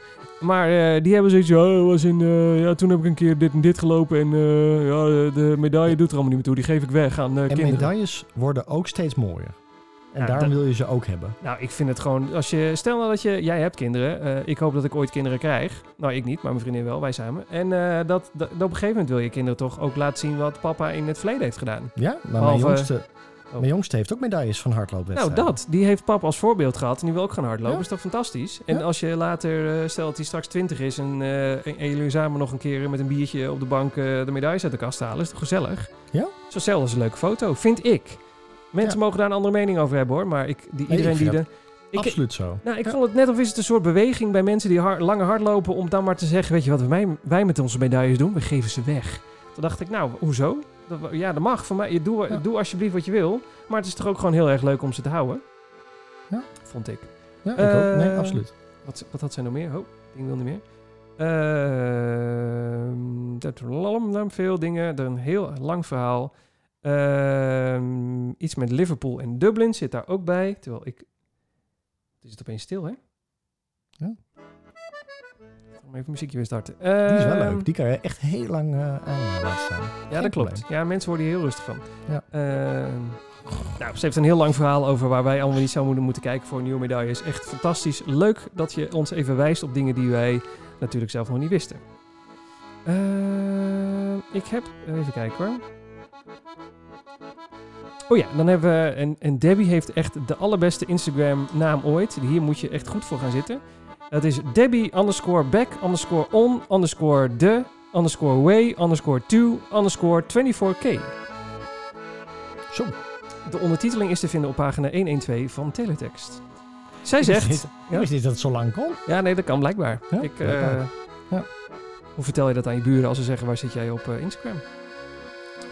Maar eh, die hebben zoiets oh, was in, eh, ja, toen heb ik een keer dit en dit gelopen en eh, ja, de medaille doet er allemaal niet meer toe. Die geef ik weg aan eh, En kinderen. medailles worden ook steeds mooier. En daarom dat- wil je ze ook hebben. Nou, ik vind het gewoon, als je, stel nou dat je, jij hebt kinderen, eh, ik hoop dat ik ooit kinderen krijg. Nou, ik niet, maar mijn vriendin wel, wij samen. En eh, dat, dat, op een gegeven moment wil je kinderen toch ook laten zien wat papa in het verleden heeft gedaan. Ja, maar mijn jongste, Oh. mijn jongste heeft ook medailles van Nou, hardloopwedstrijden. dat. Die heeft papa als voorbeeld gehad en die wil ook gaan hardlopen. Ja. is toch fantastisch? En Ja. als je later, eh, stel dat hij straks 20 is en, jullie samen nog een keer met een biertje op de bank de medailles uit de kast halen, is toch gezellig? Ja. Zo hetzelfde als een leuke foto, vind ik. Mensen Ja. mogen daar een andere mening over hebben hoor, maar ik, die, Nee, iedereen ik die de... Ik, Absoluut zo. nou, ik Ja. vond het net of is het een soort beweging bij mensen die hard, langer hardlopen om dan maar te zeggen, weet je wat wij, wij met onze medailles doen? We geven ze weg. Toen dacht ik, nou, hoezo? Dat, ja, dat mag van mij. Je doe, Ja. doe alsjeblieft wat je wil. Maar het is toch ook gewoon heel erg leuk om ze te houden? Ja. Vond ik. Ja, ik ook. Nee, Eh, absoluut. Wat, wat had zij nog meer? Oh, ding wil niet meer. Ehm, dat lalm, veel dingen. Een heel lang verhaal. Ehm, iets met Liverpool en Dublin zit daar ook bij. Terwijl ik... Het is het opeens stil, hè? Ja. Even muziekje weer starten. Die is wel Ehm, leuk. Die kan je echt heel lang eh, aan laten staan. ja, dat klopt. probleem. Ja, mensen worden hier heel rustig van. Ja. Ehm, nou, ze heeft een heel lang verhaal over waar wij allemaal niet zouden moeten kijken voor nieuwe medailles. Echt fantastisch. Leuk dat je ons even wijst op dingen die wij natuurlijk zelf nog niet wisten. Ehm, ik heb... Even kijken hoor. Oh ja, dan hebben we... En, en Debbie heeft echt de allerbeste Instagram naam ooit. Hier moet je echt goed voor gaan zitten. Dat is Debbie underscore back underscore on underscore de underscore way underscore to underscore 24k. Zo. De ondertiteling is te vinden op pagina 112 van Teletext. Zij wist zegt... niet- wist niet dat het zo lang kon. Ja, nee, dat kan blijkbaar. Ja, ik, eh. Ja. Hoe vertel je dat aan je buren als ze zeggen waar zit jij op eh, Instagram?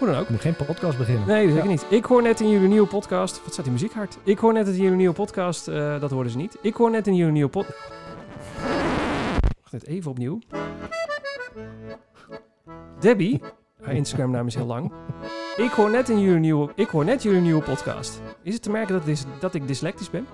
Hoe dan ook. Ik moet geen podcast beginnen. Nee, dat Ja. zeker niet. Ik hoor net in jullie nieuwe podcast... Wat staat die muziek hard? Ik hoor net in jullie nieuwe podcast... eh, dat hoorden ze niet. Ik hoor net in jullie nieuwe pod... Wacht even opnieuw. Debbie... Haar Instagram naam is heel lang. Ik hoor net in jullie nieuwe... Ik hoor net jullie nieuwe podcast. Is het te merken dat, dis- dat ik dyslectisch ben?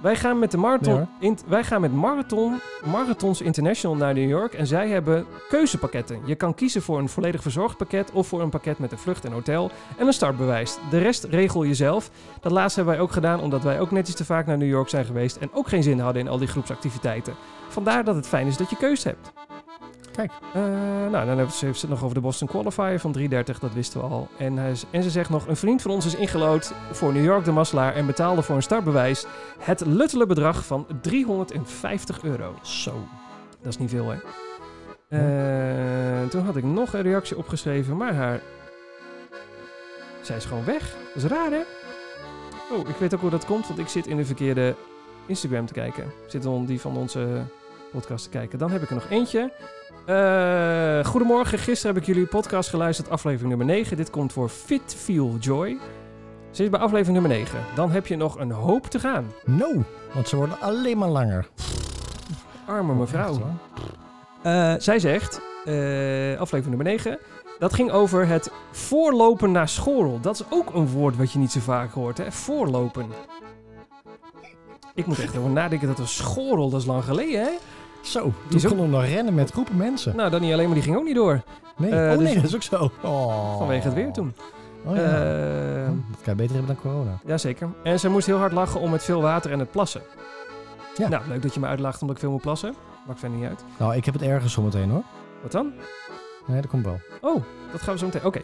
Wij gaan met de marathon... Nee, in, wij gaan met marathon... Marathons International naar New York. En zij hebben keuzepakketten. Je kan kiezen voor een volledig verzorgd pakket... of voor een pakket met een vlucht en hotel en een startbewijs. De rest regel je zelf. Dat laatste hebben wij ook gedaan omdat wij ook net iets te vaak naar New York zijn geweest en ook geen zin hadden in al die groepsactiviteiten. Vandaar dat het fijn is dat je keus hebt. Kijk. Eh, nou, dan heeft ze, heeft ze het nog over de Boston Qualifier van 330, dat wisten we al. En, hij en ze zegt nog, een vriend van ons is ingelood voor New York de Maslaar en betaalde voor een startbewijs het luttele bedrag van 350 euro. Zo. Dat is niet veel, hè? Eh, toen had ik nog een reactie opgeschreven, maar haar... Zij is gewoon weg. Dat is raar, hè? Oh, ik weet ook hoe dat komt, want ik zit in de verkeerde Instagram te kijken. Ik zit on die van onze podcast te kijken. Dan heb ik er nog eentje. Eh, goedemorgen, gisteren heb ik jullie podcast geluisterd, aflevering nummer 9. Dit komt voor Fit Feel Joy. Ze is bij aflevering nummer 9. Dan heb je nog een hoop te gaan. No, want ze worden alleen maar langer. Arme mevrouw. Echt, hoor. Eh, zij zegt, eh, aflevering nummer 9, dat ging over het voorlopen naar school. Dat is ook een woord wat je niet zo vaak hoort, hè? Voorlopen. Ik moet echt over nadenken dat we school, dat is lang geleden, hè? Zo, toen konden we nog rennen met groepen mensen. Nou, dat niet alleen, maar die ging ook niet door. Nee, eh, oh dus- nee, dat is ook zo. Oh. Vanwege het weer toen. Oh, ja. Eh, dat kan je beter hebben dan corona. Jazeker. En ze moest heel hard lachen om het veel water en het plassen. Ja. Nou, leuk dat je me uitlacht omdat ik veel moet plassen. Maakt verder niet uit. Nou, ik heb het ergens zometeen hoor. Wat dan? Nee, dat komt wel. Oh, dat gaan we zo meteen. Oké.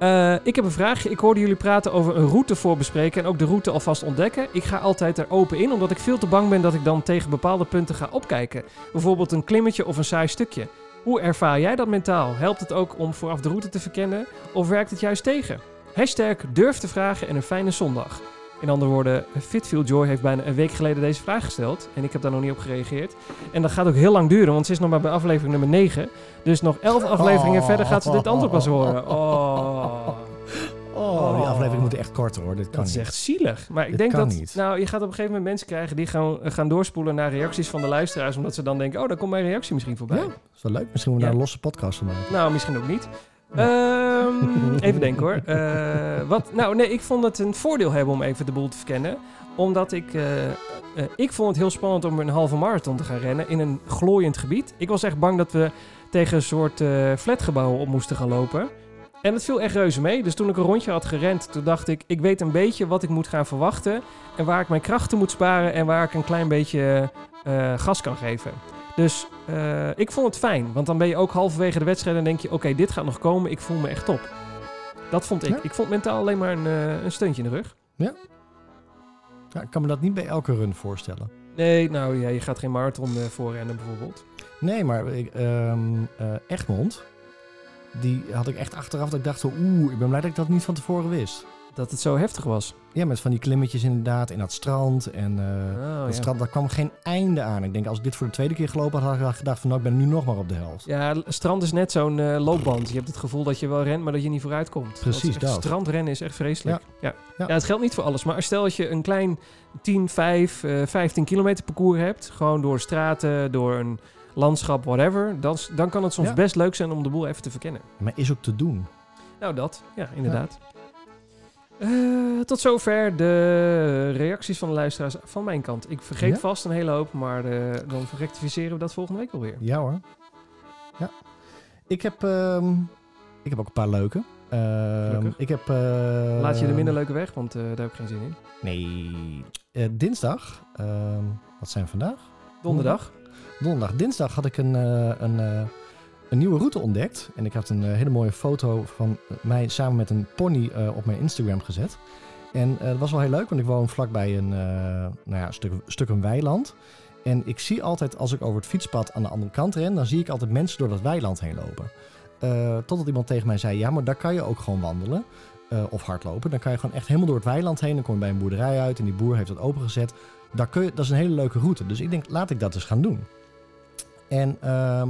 Eh, ik heb een vraagje. Ik hoorde jullie praten over een route voorbespreken en ook de route alvast ontdekken. Ik ga altijd er open in, omdat ik veel te bang ben dat ik dan tegen bepaalde punten ga opkijken. Bijvoorbeeld een klimmetje of een saai stukje. Hoe ervaar jij dat mentaal? Helpt het ook om vooraf de route te verkennen of werkt het juist tegen? Hashtag durf te vragen en een fijne zondag. In andere woorden, Fitfield Joy heeft bijna een week geleden deze vraag gesteld. En ik heb daar nog niet op gerereed. En dat gaat ook heel lang duren, want ze is nog maar bij aflevering nummer 9. Dus nog 11 afleveringen Oh. verder gaat ze dit antwoord pas horen. Oh. Oh, die aflevering moet echt korter hoor. Dit kan Dat is niet. echt zielig. Maar ik Dit denk kan dat... niet. Nou, je gaat op een gegeven moment mensen krijgen die gaan, gaan doorspoelen naar reacties van de luisteraars. Omdat ze dan denken, oh, daar komt mijn reactie misschien voorbij. Ja, dat is wel leuk. Misschien moeten we Ja. daar een losse podcast van maken. Nou, misschien ook niet. Ehm, even denken hoor. Eh, wat, nou, nee, ik vond het een voordeel hebben om even de boel te verkennen. Omdat ik... eh, eh, ik vond het heel spannend om een halve marathon te gaan rennen in een glooiend gebied. Ik was echt bang dat we tegen een soort flatgebouwen op moesten gaan lopen. En het viel echt reuze mee. Dus toen ik een rondje had gerend, toen dacht ik... ik weet een beetje wat ik moet gaan verwachten... en waar ik mijn krachten moet sparen... en waar ik een klein beetje gas kan geven. Dus eh, ik vond het fijn. Want dan ben je ook halverwege de wedstrijd... en denk je, oké, dit gaat nog komen. Ik voel me echt top. Dat vond ik. Ja. Ik vond mentaal alleen maar een, eh, een steuntje in de rug. Ja, ik kan me dat niet bij elke run voorstellen. Nee, nou ja, je gaat geen marathon eh, voorrennen bijvoorbeeld. Nee, maar ik, ehm, eh, Egmond, die had ik echt achteraf dat ik dacht, oeh, ik ben blij dat ik dat niet van tevoren wist. Dat het zo heftig was. Ja, met van die klimmetjes inderdaad. En dat strand. En Oh, dat ja. strand, daar kwam geen einde aan. Ik denk, als ik dit voor de tweede keer gelopen had, had ik gedacht van, nou, ik ben nu nog maar op de helft. Ja, strand is net zo'n eh, loopband. Je hebt het gevoel dat je wel rent, maar dat je niet vooruit komt. Precies Dat is echt- dat. Strandrennen is echt vreselijk. Ja. Ja. Ja. het geldt niet voor alles. Maar stel dat je een klein 10, 5, eh 15 kilometer parcours hebt. Gewoon door straten, door een landschap, whatever. Dan, dan kan het soms best leuk zijn om de boel even te verkennen. Maar is ook te doen. Nou, dat. Ja, inderdaad. Eh, tot zover de reacties van de luisteraars van mijn kant. Ik vergeet Ja? vast een hele hoop, maar eh, dan rectificeren we dat volgende week alweer. Ja hoor. Ja. Ik heb, ehm, ik heb ook een paar leuke. Ehm, ik heb... eh, Laat je de minder leuke weg, want daar heb ik geen zin in. Nee. Dinsdag. ehm, wat zijn we vandaag? Donderdag. Donderdag. Dinsdag had ik een, een, een nieuwe route ontdekt. En ik had een eh, hele mooie foto van mij samen met een pony eh, op mijn Instagram gezet. En eh, dat was wel heel leuk, want ik woon vlakbij een, nou ja, stuk, stuk een weiland. En ik zie altijd, als ik over het fietspad aan de andere kant ren, dan zie ik altijd mensen door dat weiland heen lopen. Totdat iemand tegen mij zei, ja, maar daar kan je ook gewoon wandelen. of hardlopen. Dan kan je gewoon echt helemaal door het weiland heen. Dan kom je bij een boerderij uit en die boer heeft dat opengezet. Daar kun je, dat is een hele leuke route. Dus ik denk, laat ik dat eens gaan doen. En ehm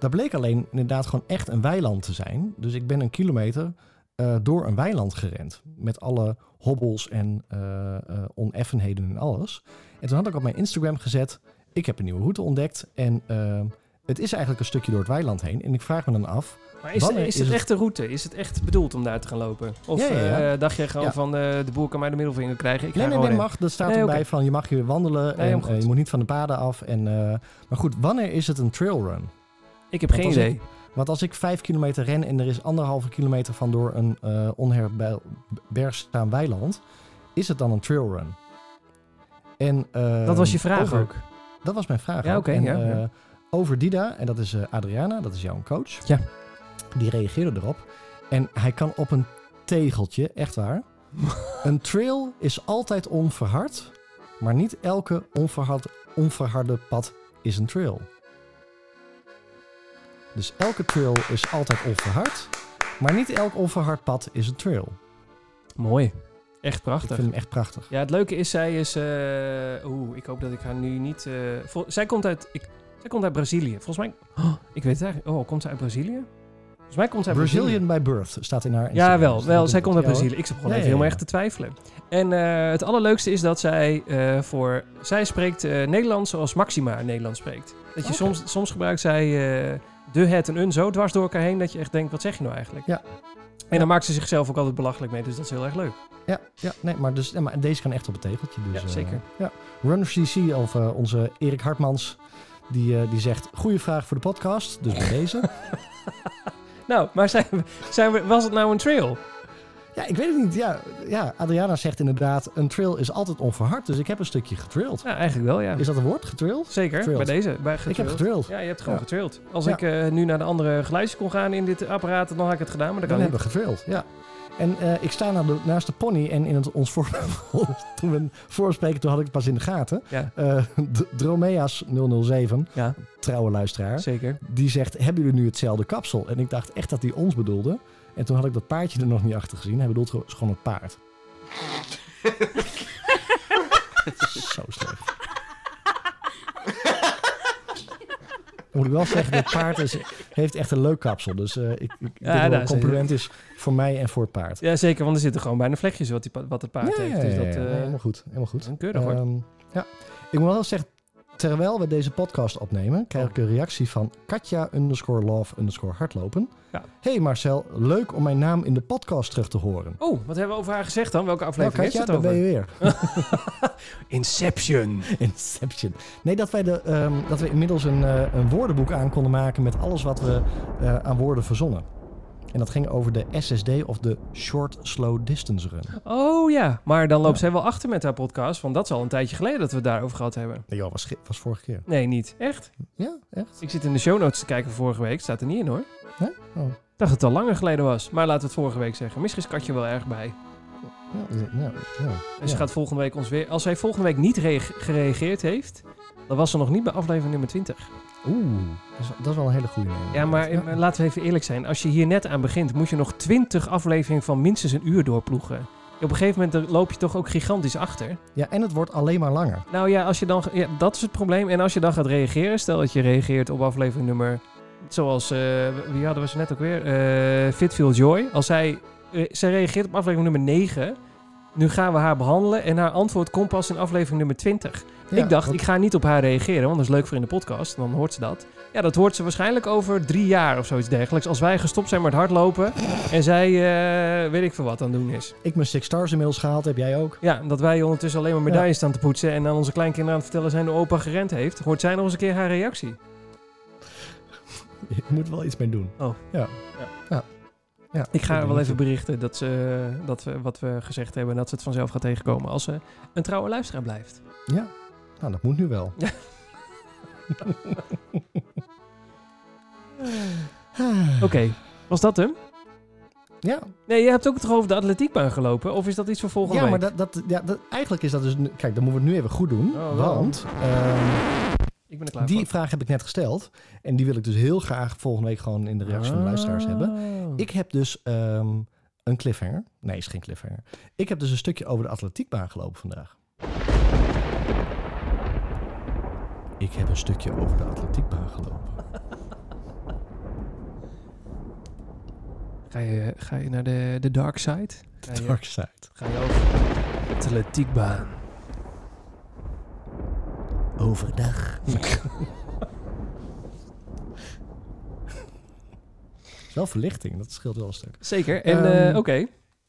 dat bleek alleen inderdaad gewoon echt een weiland te zijn. Dus ik ben een kilometer eh, door een weiland gerend. Met alle hobbels en eh, eh, oneffenheden en alles. En toen had ik op mijn Instagram gezet... ik heb een nieuwe route ontdekt. En het is eigenlijk een stukje door het weiland heen. En ik vraag me dan af... Maar is, is is het het- echt een route? Is het echt bedoeld om daar te gaan lopen? Of Ja, ja, ja. dacht je gewoon van de boer kan mij de middelvinger krijgen? Ik Nee, nee, nee, mag. Dat staat Nee, erbij van je mag hier wandelen. Nee, en je moet niet van de paden af. En, maar goed, wanneer is het een trailrun? Ik heb Want geen idee. Want als ik vijf kilometer ren en er is anderhalve kilometer van door een eh onherbergzaam weiland, is het dan een trailrun? En, eh, Dat was je vraag over- ook. Dat was mijn vraag. Ja, ook. oké, ja, eh, ja. Over Dida, en dat is eh, Adriana, dat is jouw coach. Ja. Die reageerde erop. En hij kan op een tegeltje, echt waar. een trail is altijd onverhard, maar niet elke onverhard, onverharde pad is een trail. Dus elke trail is altijd onverhard, maar niet elk onverhard pad is een trail. Mooi. Echt Ik prachtig. vind hem echt prachtig. Ja, het leuke is, zij is... eh, Oeh, ik hoop dat ik haar nu niet... eh, vol- zij, komt uit, ik, zij komt uit Brazilië. Volgens mij... Oh, ik weet het eigenlijk... Oh, komt zij uit Brazilië? Volgens mij komt zij uit Brazilië. Brazilian by birth staat in haar Ja, wel. Wel zij komt uit Brazilië. Ik zat gewoon Ja, even ja, heel ja. erg te twijfelen. En eh, het allerleukste is dat zij voor... Zij spreekt Nederlands zoals Maxima Nederlands spreekt. Dat je soms, soms gebruikt zij de, het en een zo dwars door elkaar heen... dat je echt denkt, wat zeg je nou eigenlijk? Ja. En dan maakt ze zichzelf ook altijd belachelijk mee. Dus dat is heel erg leuk. Ja, ja, nee, maar, dus, ja, maar deze kan echt op het tegeltje. Dus, Ja, eh, zeker. ja. Runner CC, of eh, onze Erik Hartmans, die, eh, die zegt... Goeie vraag voor de podcast, dus bij deze. Nou, maar zijn we, zijn we, was het nou een trail? Ja, ik weet het niet. Ja, ja, Adriana zegt inderdaad... een trail is altijd onverhard, dus ik heb een stukje getraild. Ja, eigenlijk wel, ja. Is dat een woord, getraild? Zeker, Getraild. bij deze. Bij Ik heb getraild. getraild. Ja, je hebt gewoon Ja. getraild. Als Ja. ik eh, nu naar de andere geluidjes kon gaan in dit apparaat, dan had ik het gedaan, maar dat Dan kan hebben we getraild, ja. En eh, ik sta naar de, naast de pony en in het, ons voor, toen we een voorspreken, toen had ik het pas in de gaten. Ja, D- Dromeas 007, ja, trouwe luisteraar, zeker. die zegt, hebben jullie nu hetzelfde kapsel? En ik dacht echt dat hij ons bedoelde. En toen had ik dat paardje er nog niet achter gezien. Hij bedoelt gewoon- gewoon het paard. Zo slecht. Moet ik wel zeggen, dit paard is, heeft echt een leuk kapsel. Dus eh, ik, ik Ja, dat compliment is voor mij en voor het paard. Ja, zeker, want er zitten gewoon bijna vlekjes wat, die, wat het paard Ja, heeft. ja, Dus dat, ja, eh, helemaal goed. Helemaal goed. een keurig hoor. Ehm, ja. Ik moet wel zeggen, terwijl we deze podcast opnemen, krijg ik een reactie van Katja underscore love underscore hardlopen. Ja. Hey Marcel, leuk om mijn naam in de podcast terug te horen. Oh, wat hebben we over haar gezegd dan? Welke Nou, aflevering Katja, heeft daar het ben over? je weer. Inception. Inception. Nee, dat, wij de, ehm, dat we inmiddels een, eh, een woordenboek aan konden maken met alles wat we eh, aan woorden verzonnen. En dat ging over de SSD of de Short Slow Distance Run. Oh ja, maar dan loopt Ja. zij wel achter met haar podcast, want dat is al een tijdje geleden dat we het daarover gehad hebben. Nee, joh, was, was vorige keer. Nee, niet. Echt? Ja, echt? Ik zit in de show notes te kijken van vorige week. Staat er niet in hoor. Nee? Oh. Dacht dat het al langer geleden was. Maar laten we het vorige week zeggen. Misschien is Katje wel erg bij. Ja, ja, ja. En ze gaat volgende week ons weer... Als zij volgende week niet reage- gereageerd heeft... dan was ze nog niet bij aflevering nummer 20. Oeh, dat is, dat is wel een hele goede. Ja, maar eh, laten we even eerlijk zijn. Als je hier net aan begint... moet je nog 20 afleveringen van minstens een uur doorploegen. op een gegeven moment loop je toch ook gigantisch achter. Ja, en het wordt alleen maar langer. Nou ja, als je dan, ja, dat is het probleem. En als je dan gaat reageren, stel dat je reageert op aflevering nummer, zoals, eh, wie hadden we ze net ook weer? Eh Fitfield Joy. Als zij, zij reageert op aflevering nummer 9, nu gaan we haar behandelen en haar antwoord komt pas in aflevering nummer 20. Ja, ik dacht, want- ik ga niet op haar reageren, want dat is leuk voor in de podcast. Dan hoort ze dat. Ja, dat hoort ze waarschijnlijk over drie jaar of zoiets dergelijks. Als wij gestopt zijn met hardlopen en zij, eh, weet ik veel wat aan het doen is. Ik mijn Six Stars inmiddels gehaald, heb jij ook. Ja, dat wij ondertussen alleen maar medailles staan te poetsen en aan onze kleinkinderen aan het vertellen zijn hoe opa gerend heeft. Hoort zij nog eens een keer haar reactie? Je moet wel iets mee doen. Oh. Ja. Ja. ja. ja. Ik ga haar wel even berichten dat, ze, dat we wat we gezegd hebben, dat ze het vanzelf gaat tegenkomen als ze een trouwe luisteraar blijft. Ja, nou dat moet nu wel. Oké, was dat hem? Ja, Nee, je hebt ook toch over de atletiekbaan gelopen? Of is dat iets voor volgende ja week? maar dat, dat, ja, dat, eigenlijk is dat dus... Kijk, dan moeten we het nu even goed doen. Oh, want ehm, Ik ben er klaar die voor. vraag heb ik net gesteld. En die wil ik dus heel graag volgende week gewoon in de reactie van de luisteraars hebben. Oh. Ik heb dus ehm, een cliffhanger. Nee, is geen cliffhanger. Ik heb dus een stukje over de atletiekbaan gelopen vandaag. Ik heb een stukje over de atletiekbaan gelopen. Ga je, ga je naar de, de dark side? Ga je, Dark side. ga je over de atletiekbaan? Overdag. is wel verlichting, dat scheelt wel een stuk. Zeker. En eh, Ehm, oké,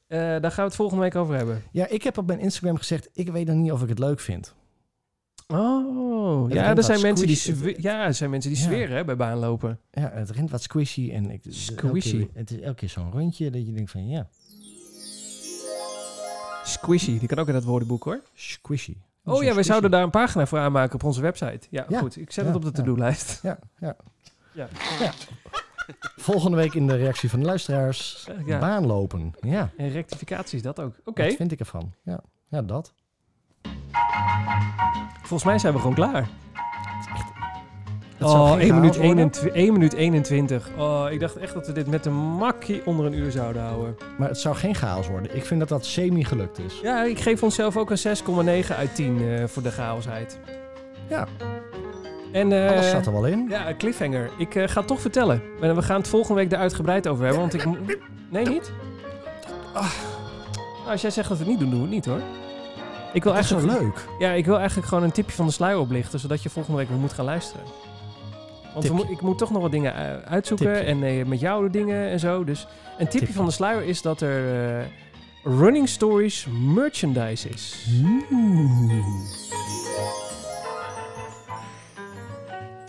Eh, daar gaan we het volgende week over hebben. Ja, ik heb op mijn Instagram gezegd, ik weet nog niet of ik het leuk vind. Oh, Het ja, er zijn mensen die, ja, er zijn mensen die Ja. zweren hè, bij baanlopen. Ja, het rent wat squishy en ik, Squishy. keer- het is elke keer zo'n rondje dat je denkt van ja, Squishy, die kan ook in dat woordenboek hoor. squishy. Oh ja, we zouden daar een pagina voor aanmaken op onze website. Ja, Ja. goed. Ik zet Ja, het op de to-do-lijst. Ja, ja. Ja. ja. Volgende week in de reactie van de luisteraars. Eh. Baanlopen. Ja, En rectificaties, dat ook. Oké, wat vind ik ervan? Ja, ja dat. Volgens mij zijn we gewoon klaar. Zou oh, geen 1 chaos minuut, worden, 21, 1 minuut 21. Oh, ik dacht echt dat we dit met een makkie onder een uur zouden houden. Maar het zou geen chaos worden. Ik vind dat dat semi gelukt is. Ja, ik geef onszelf ook een 6,9 uit 10 eh, voor de chaosheid. Ja, En, eh, alles zat er wel in. Ja, cliffhanger. Ik eh, ga het toch vertellen. En we gaan het volgende week er uitgebreid over hebben. Want ik... Nee, niet? Nou, als jij zegt dat we het niet doen, doen we het niet hoor. Ik wil Dat is zo eigenlijk, leuk. Ja, ik wil eigenlijk gewoon een tipje van de sluier oplichten. Zodat je volgende week weer moet gaan luisteren. Want we Tipje. mo- ik moet toch nog wat dingen eh, uitzoeken. Tipje. En eh, met jou de dingen en zo. Dus een tipje, Tipje. van de sluier is dat er eh, Running Stories merchandise is.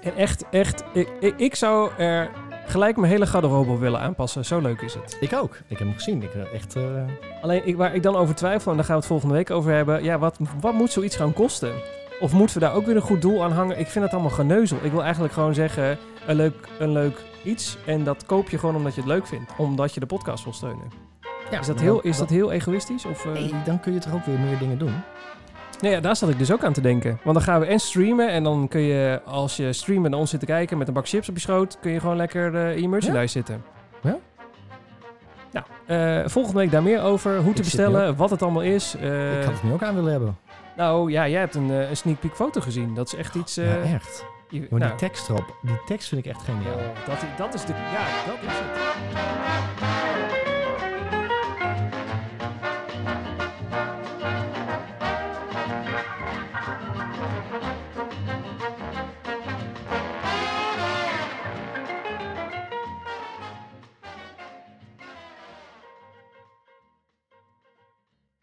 En echt, echt, ik, ik, ik zou er gelijk mijn hele garderobe willen aanpassen. Zo leuk is het. Ik ook. Ik heb hem gezien. Ik eh, echt. eh, Alleen ik, waar ik dan over twijfel, en daar gaan we het volgende week over hebben. Ja, wat, wat moet zoiets gaan kosten? Of moeten we daar ook weer een goed doel aan hangen? Ik vind het allemaal geneuzel. Ik wil eigenlijk gewoon zeggen, een leuk, een leuk iets. En dat koop je gewoon omdat je het leuk vindt. Omdat je de podcast wil steunen. ja, Is dat heel, is dat heel egoïstisch? Of, eh? Nee, dan kun je toch ook weer meer dingen doen. Nee, ja, daar zat ik dus ook aan te denken. Want dan gaan we en streamen. En dan kun je, als je streamt en naar ons zit te kijken met een bak chips op je schoot, kun je gewoon lekker eh, in je merchandise zitten. Ja. Nou, eh, volgende week daar meer over. Hoe te Ik bestellen, wat het allemaal is. Eh, ik had het nu ook aan willen hebben. Nou ja, jij hebt een, een sneak peek foto gezien. Dat is echt iets... ja, echt. je- Maar nou, die tekst erop, die tekst vind ik echt geniaal. oh, dat, dat is de... Ja, dat is het.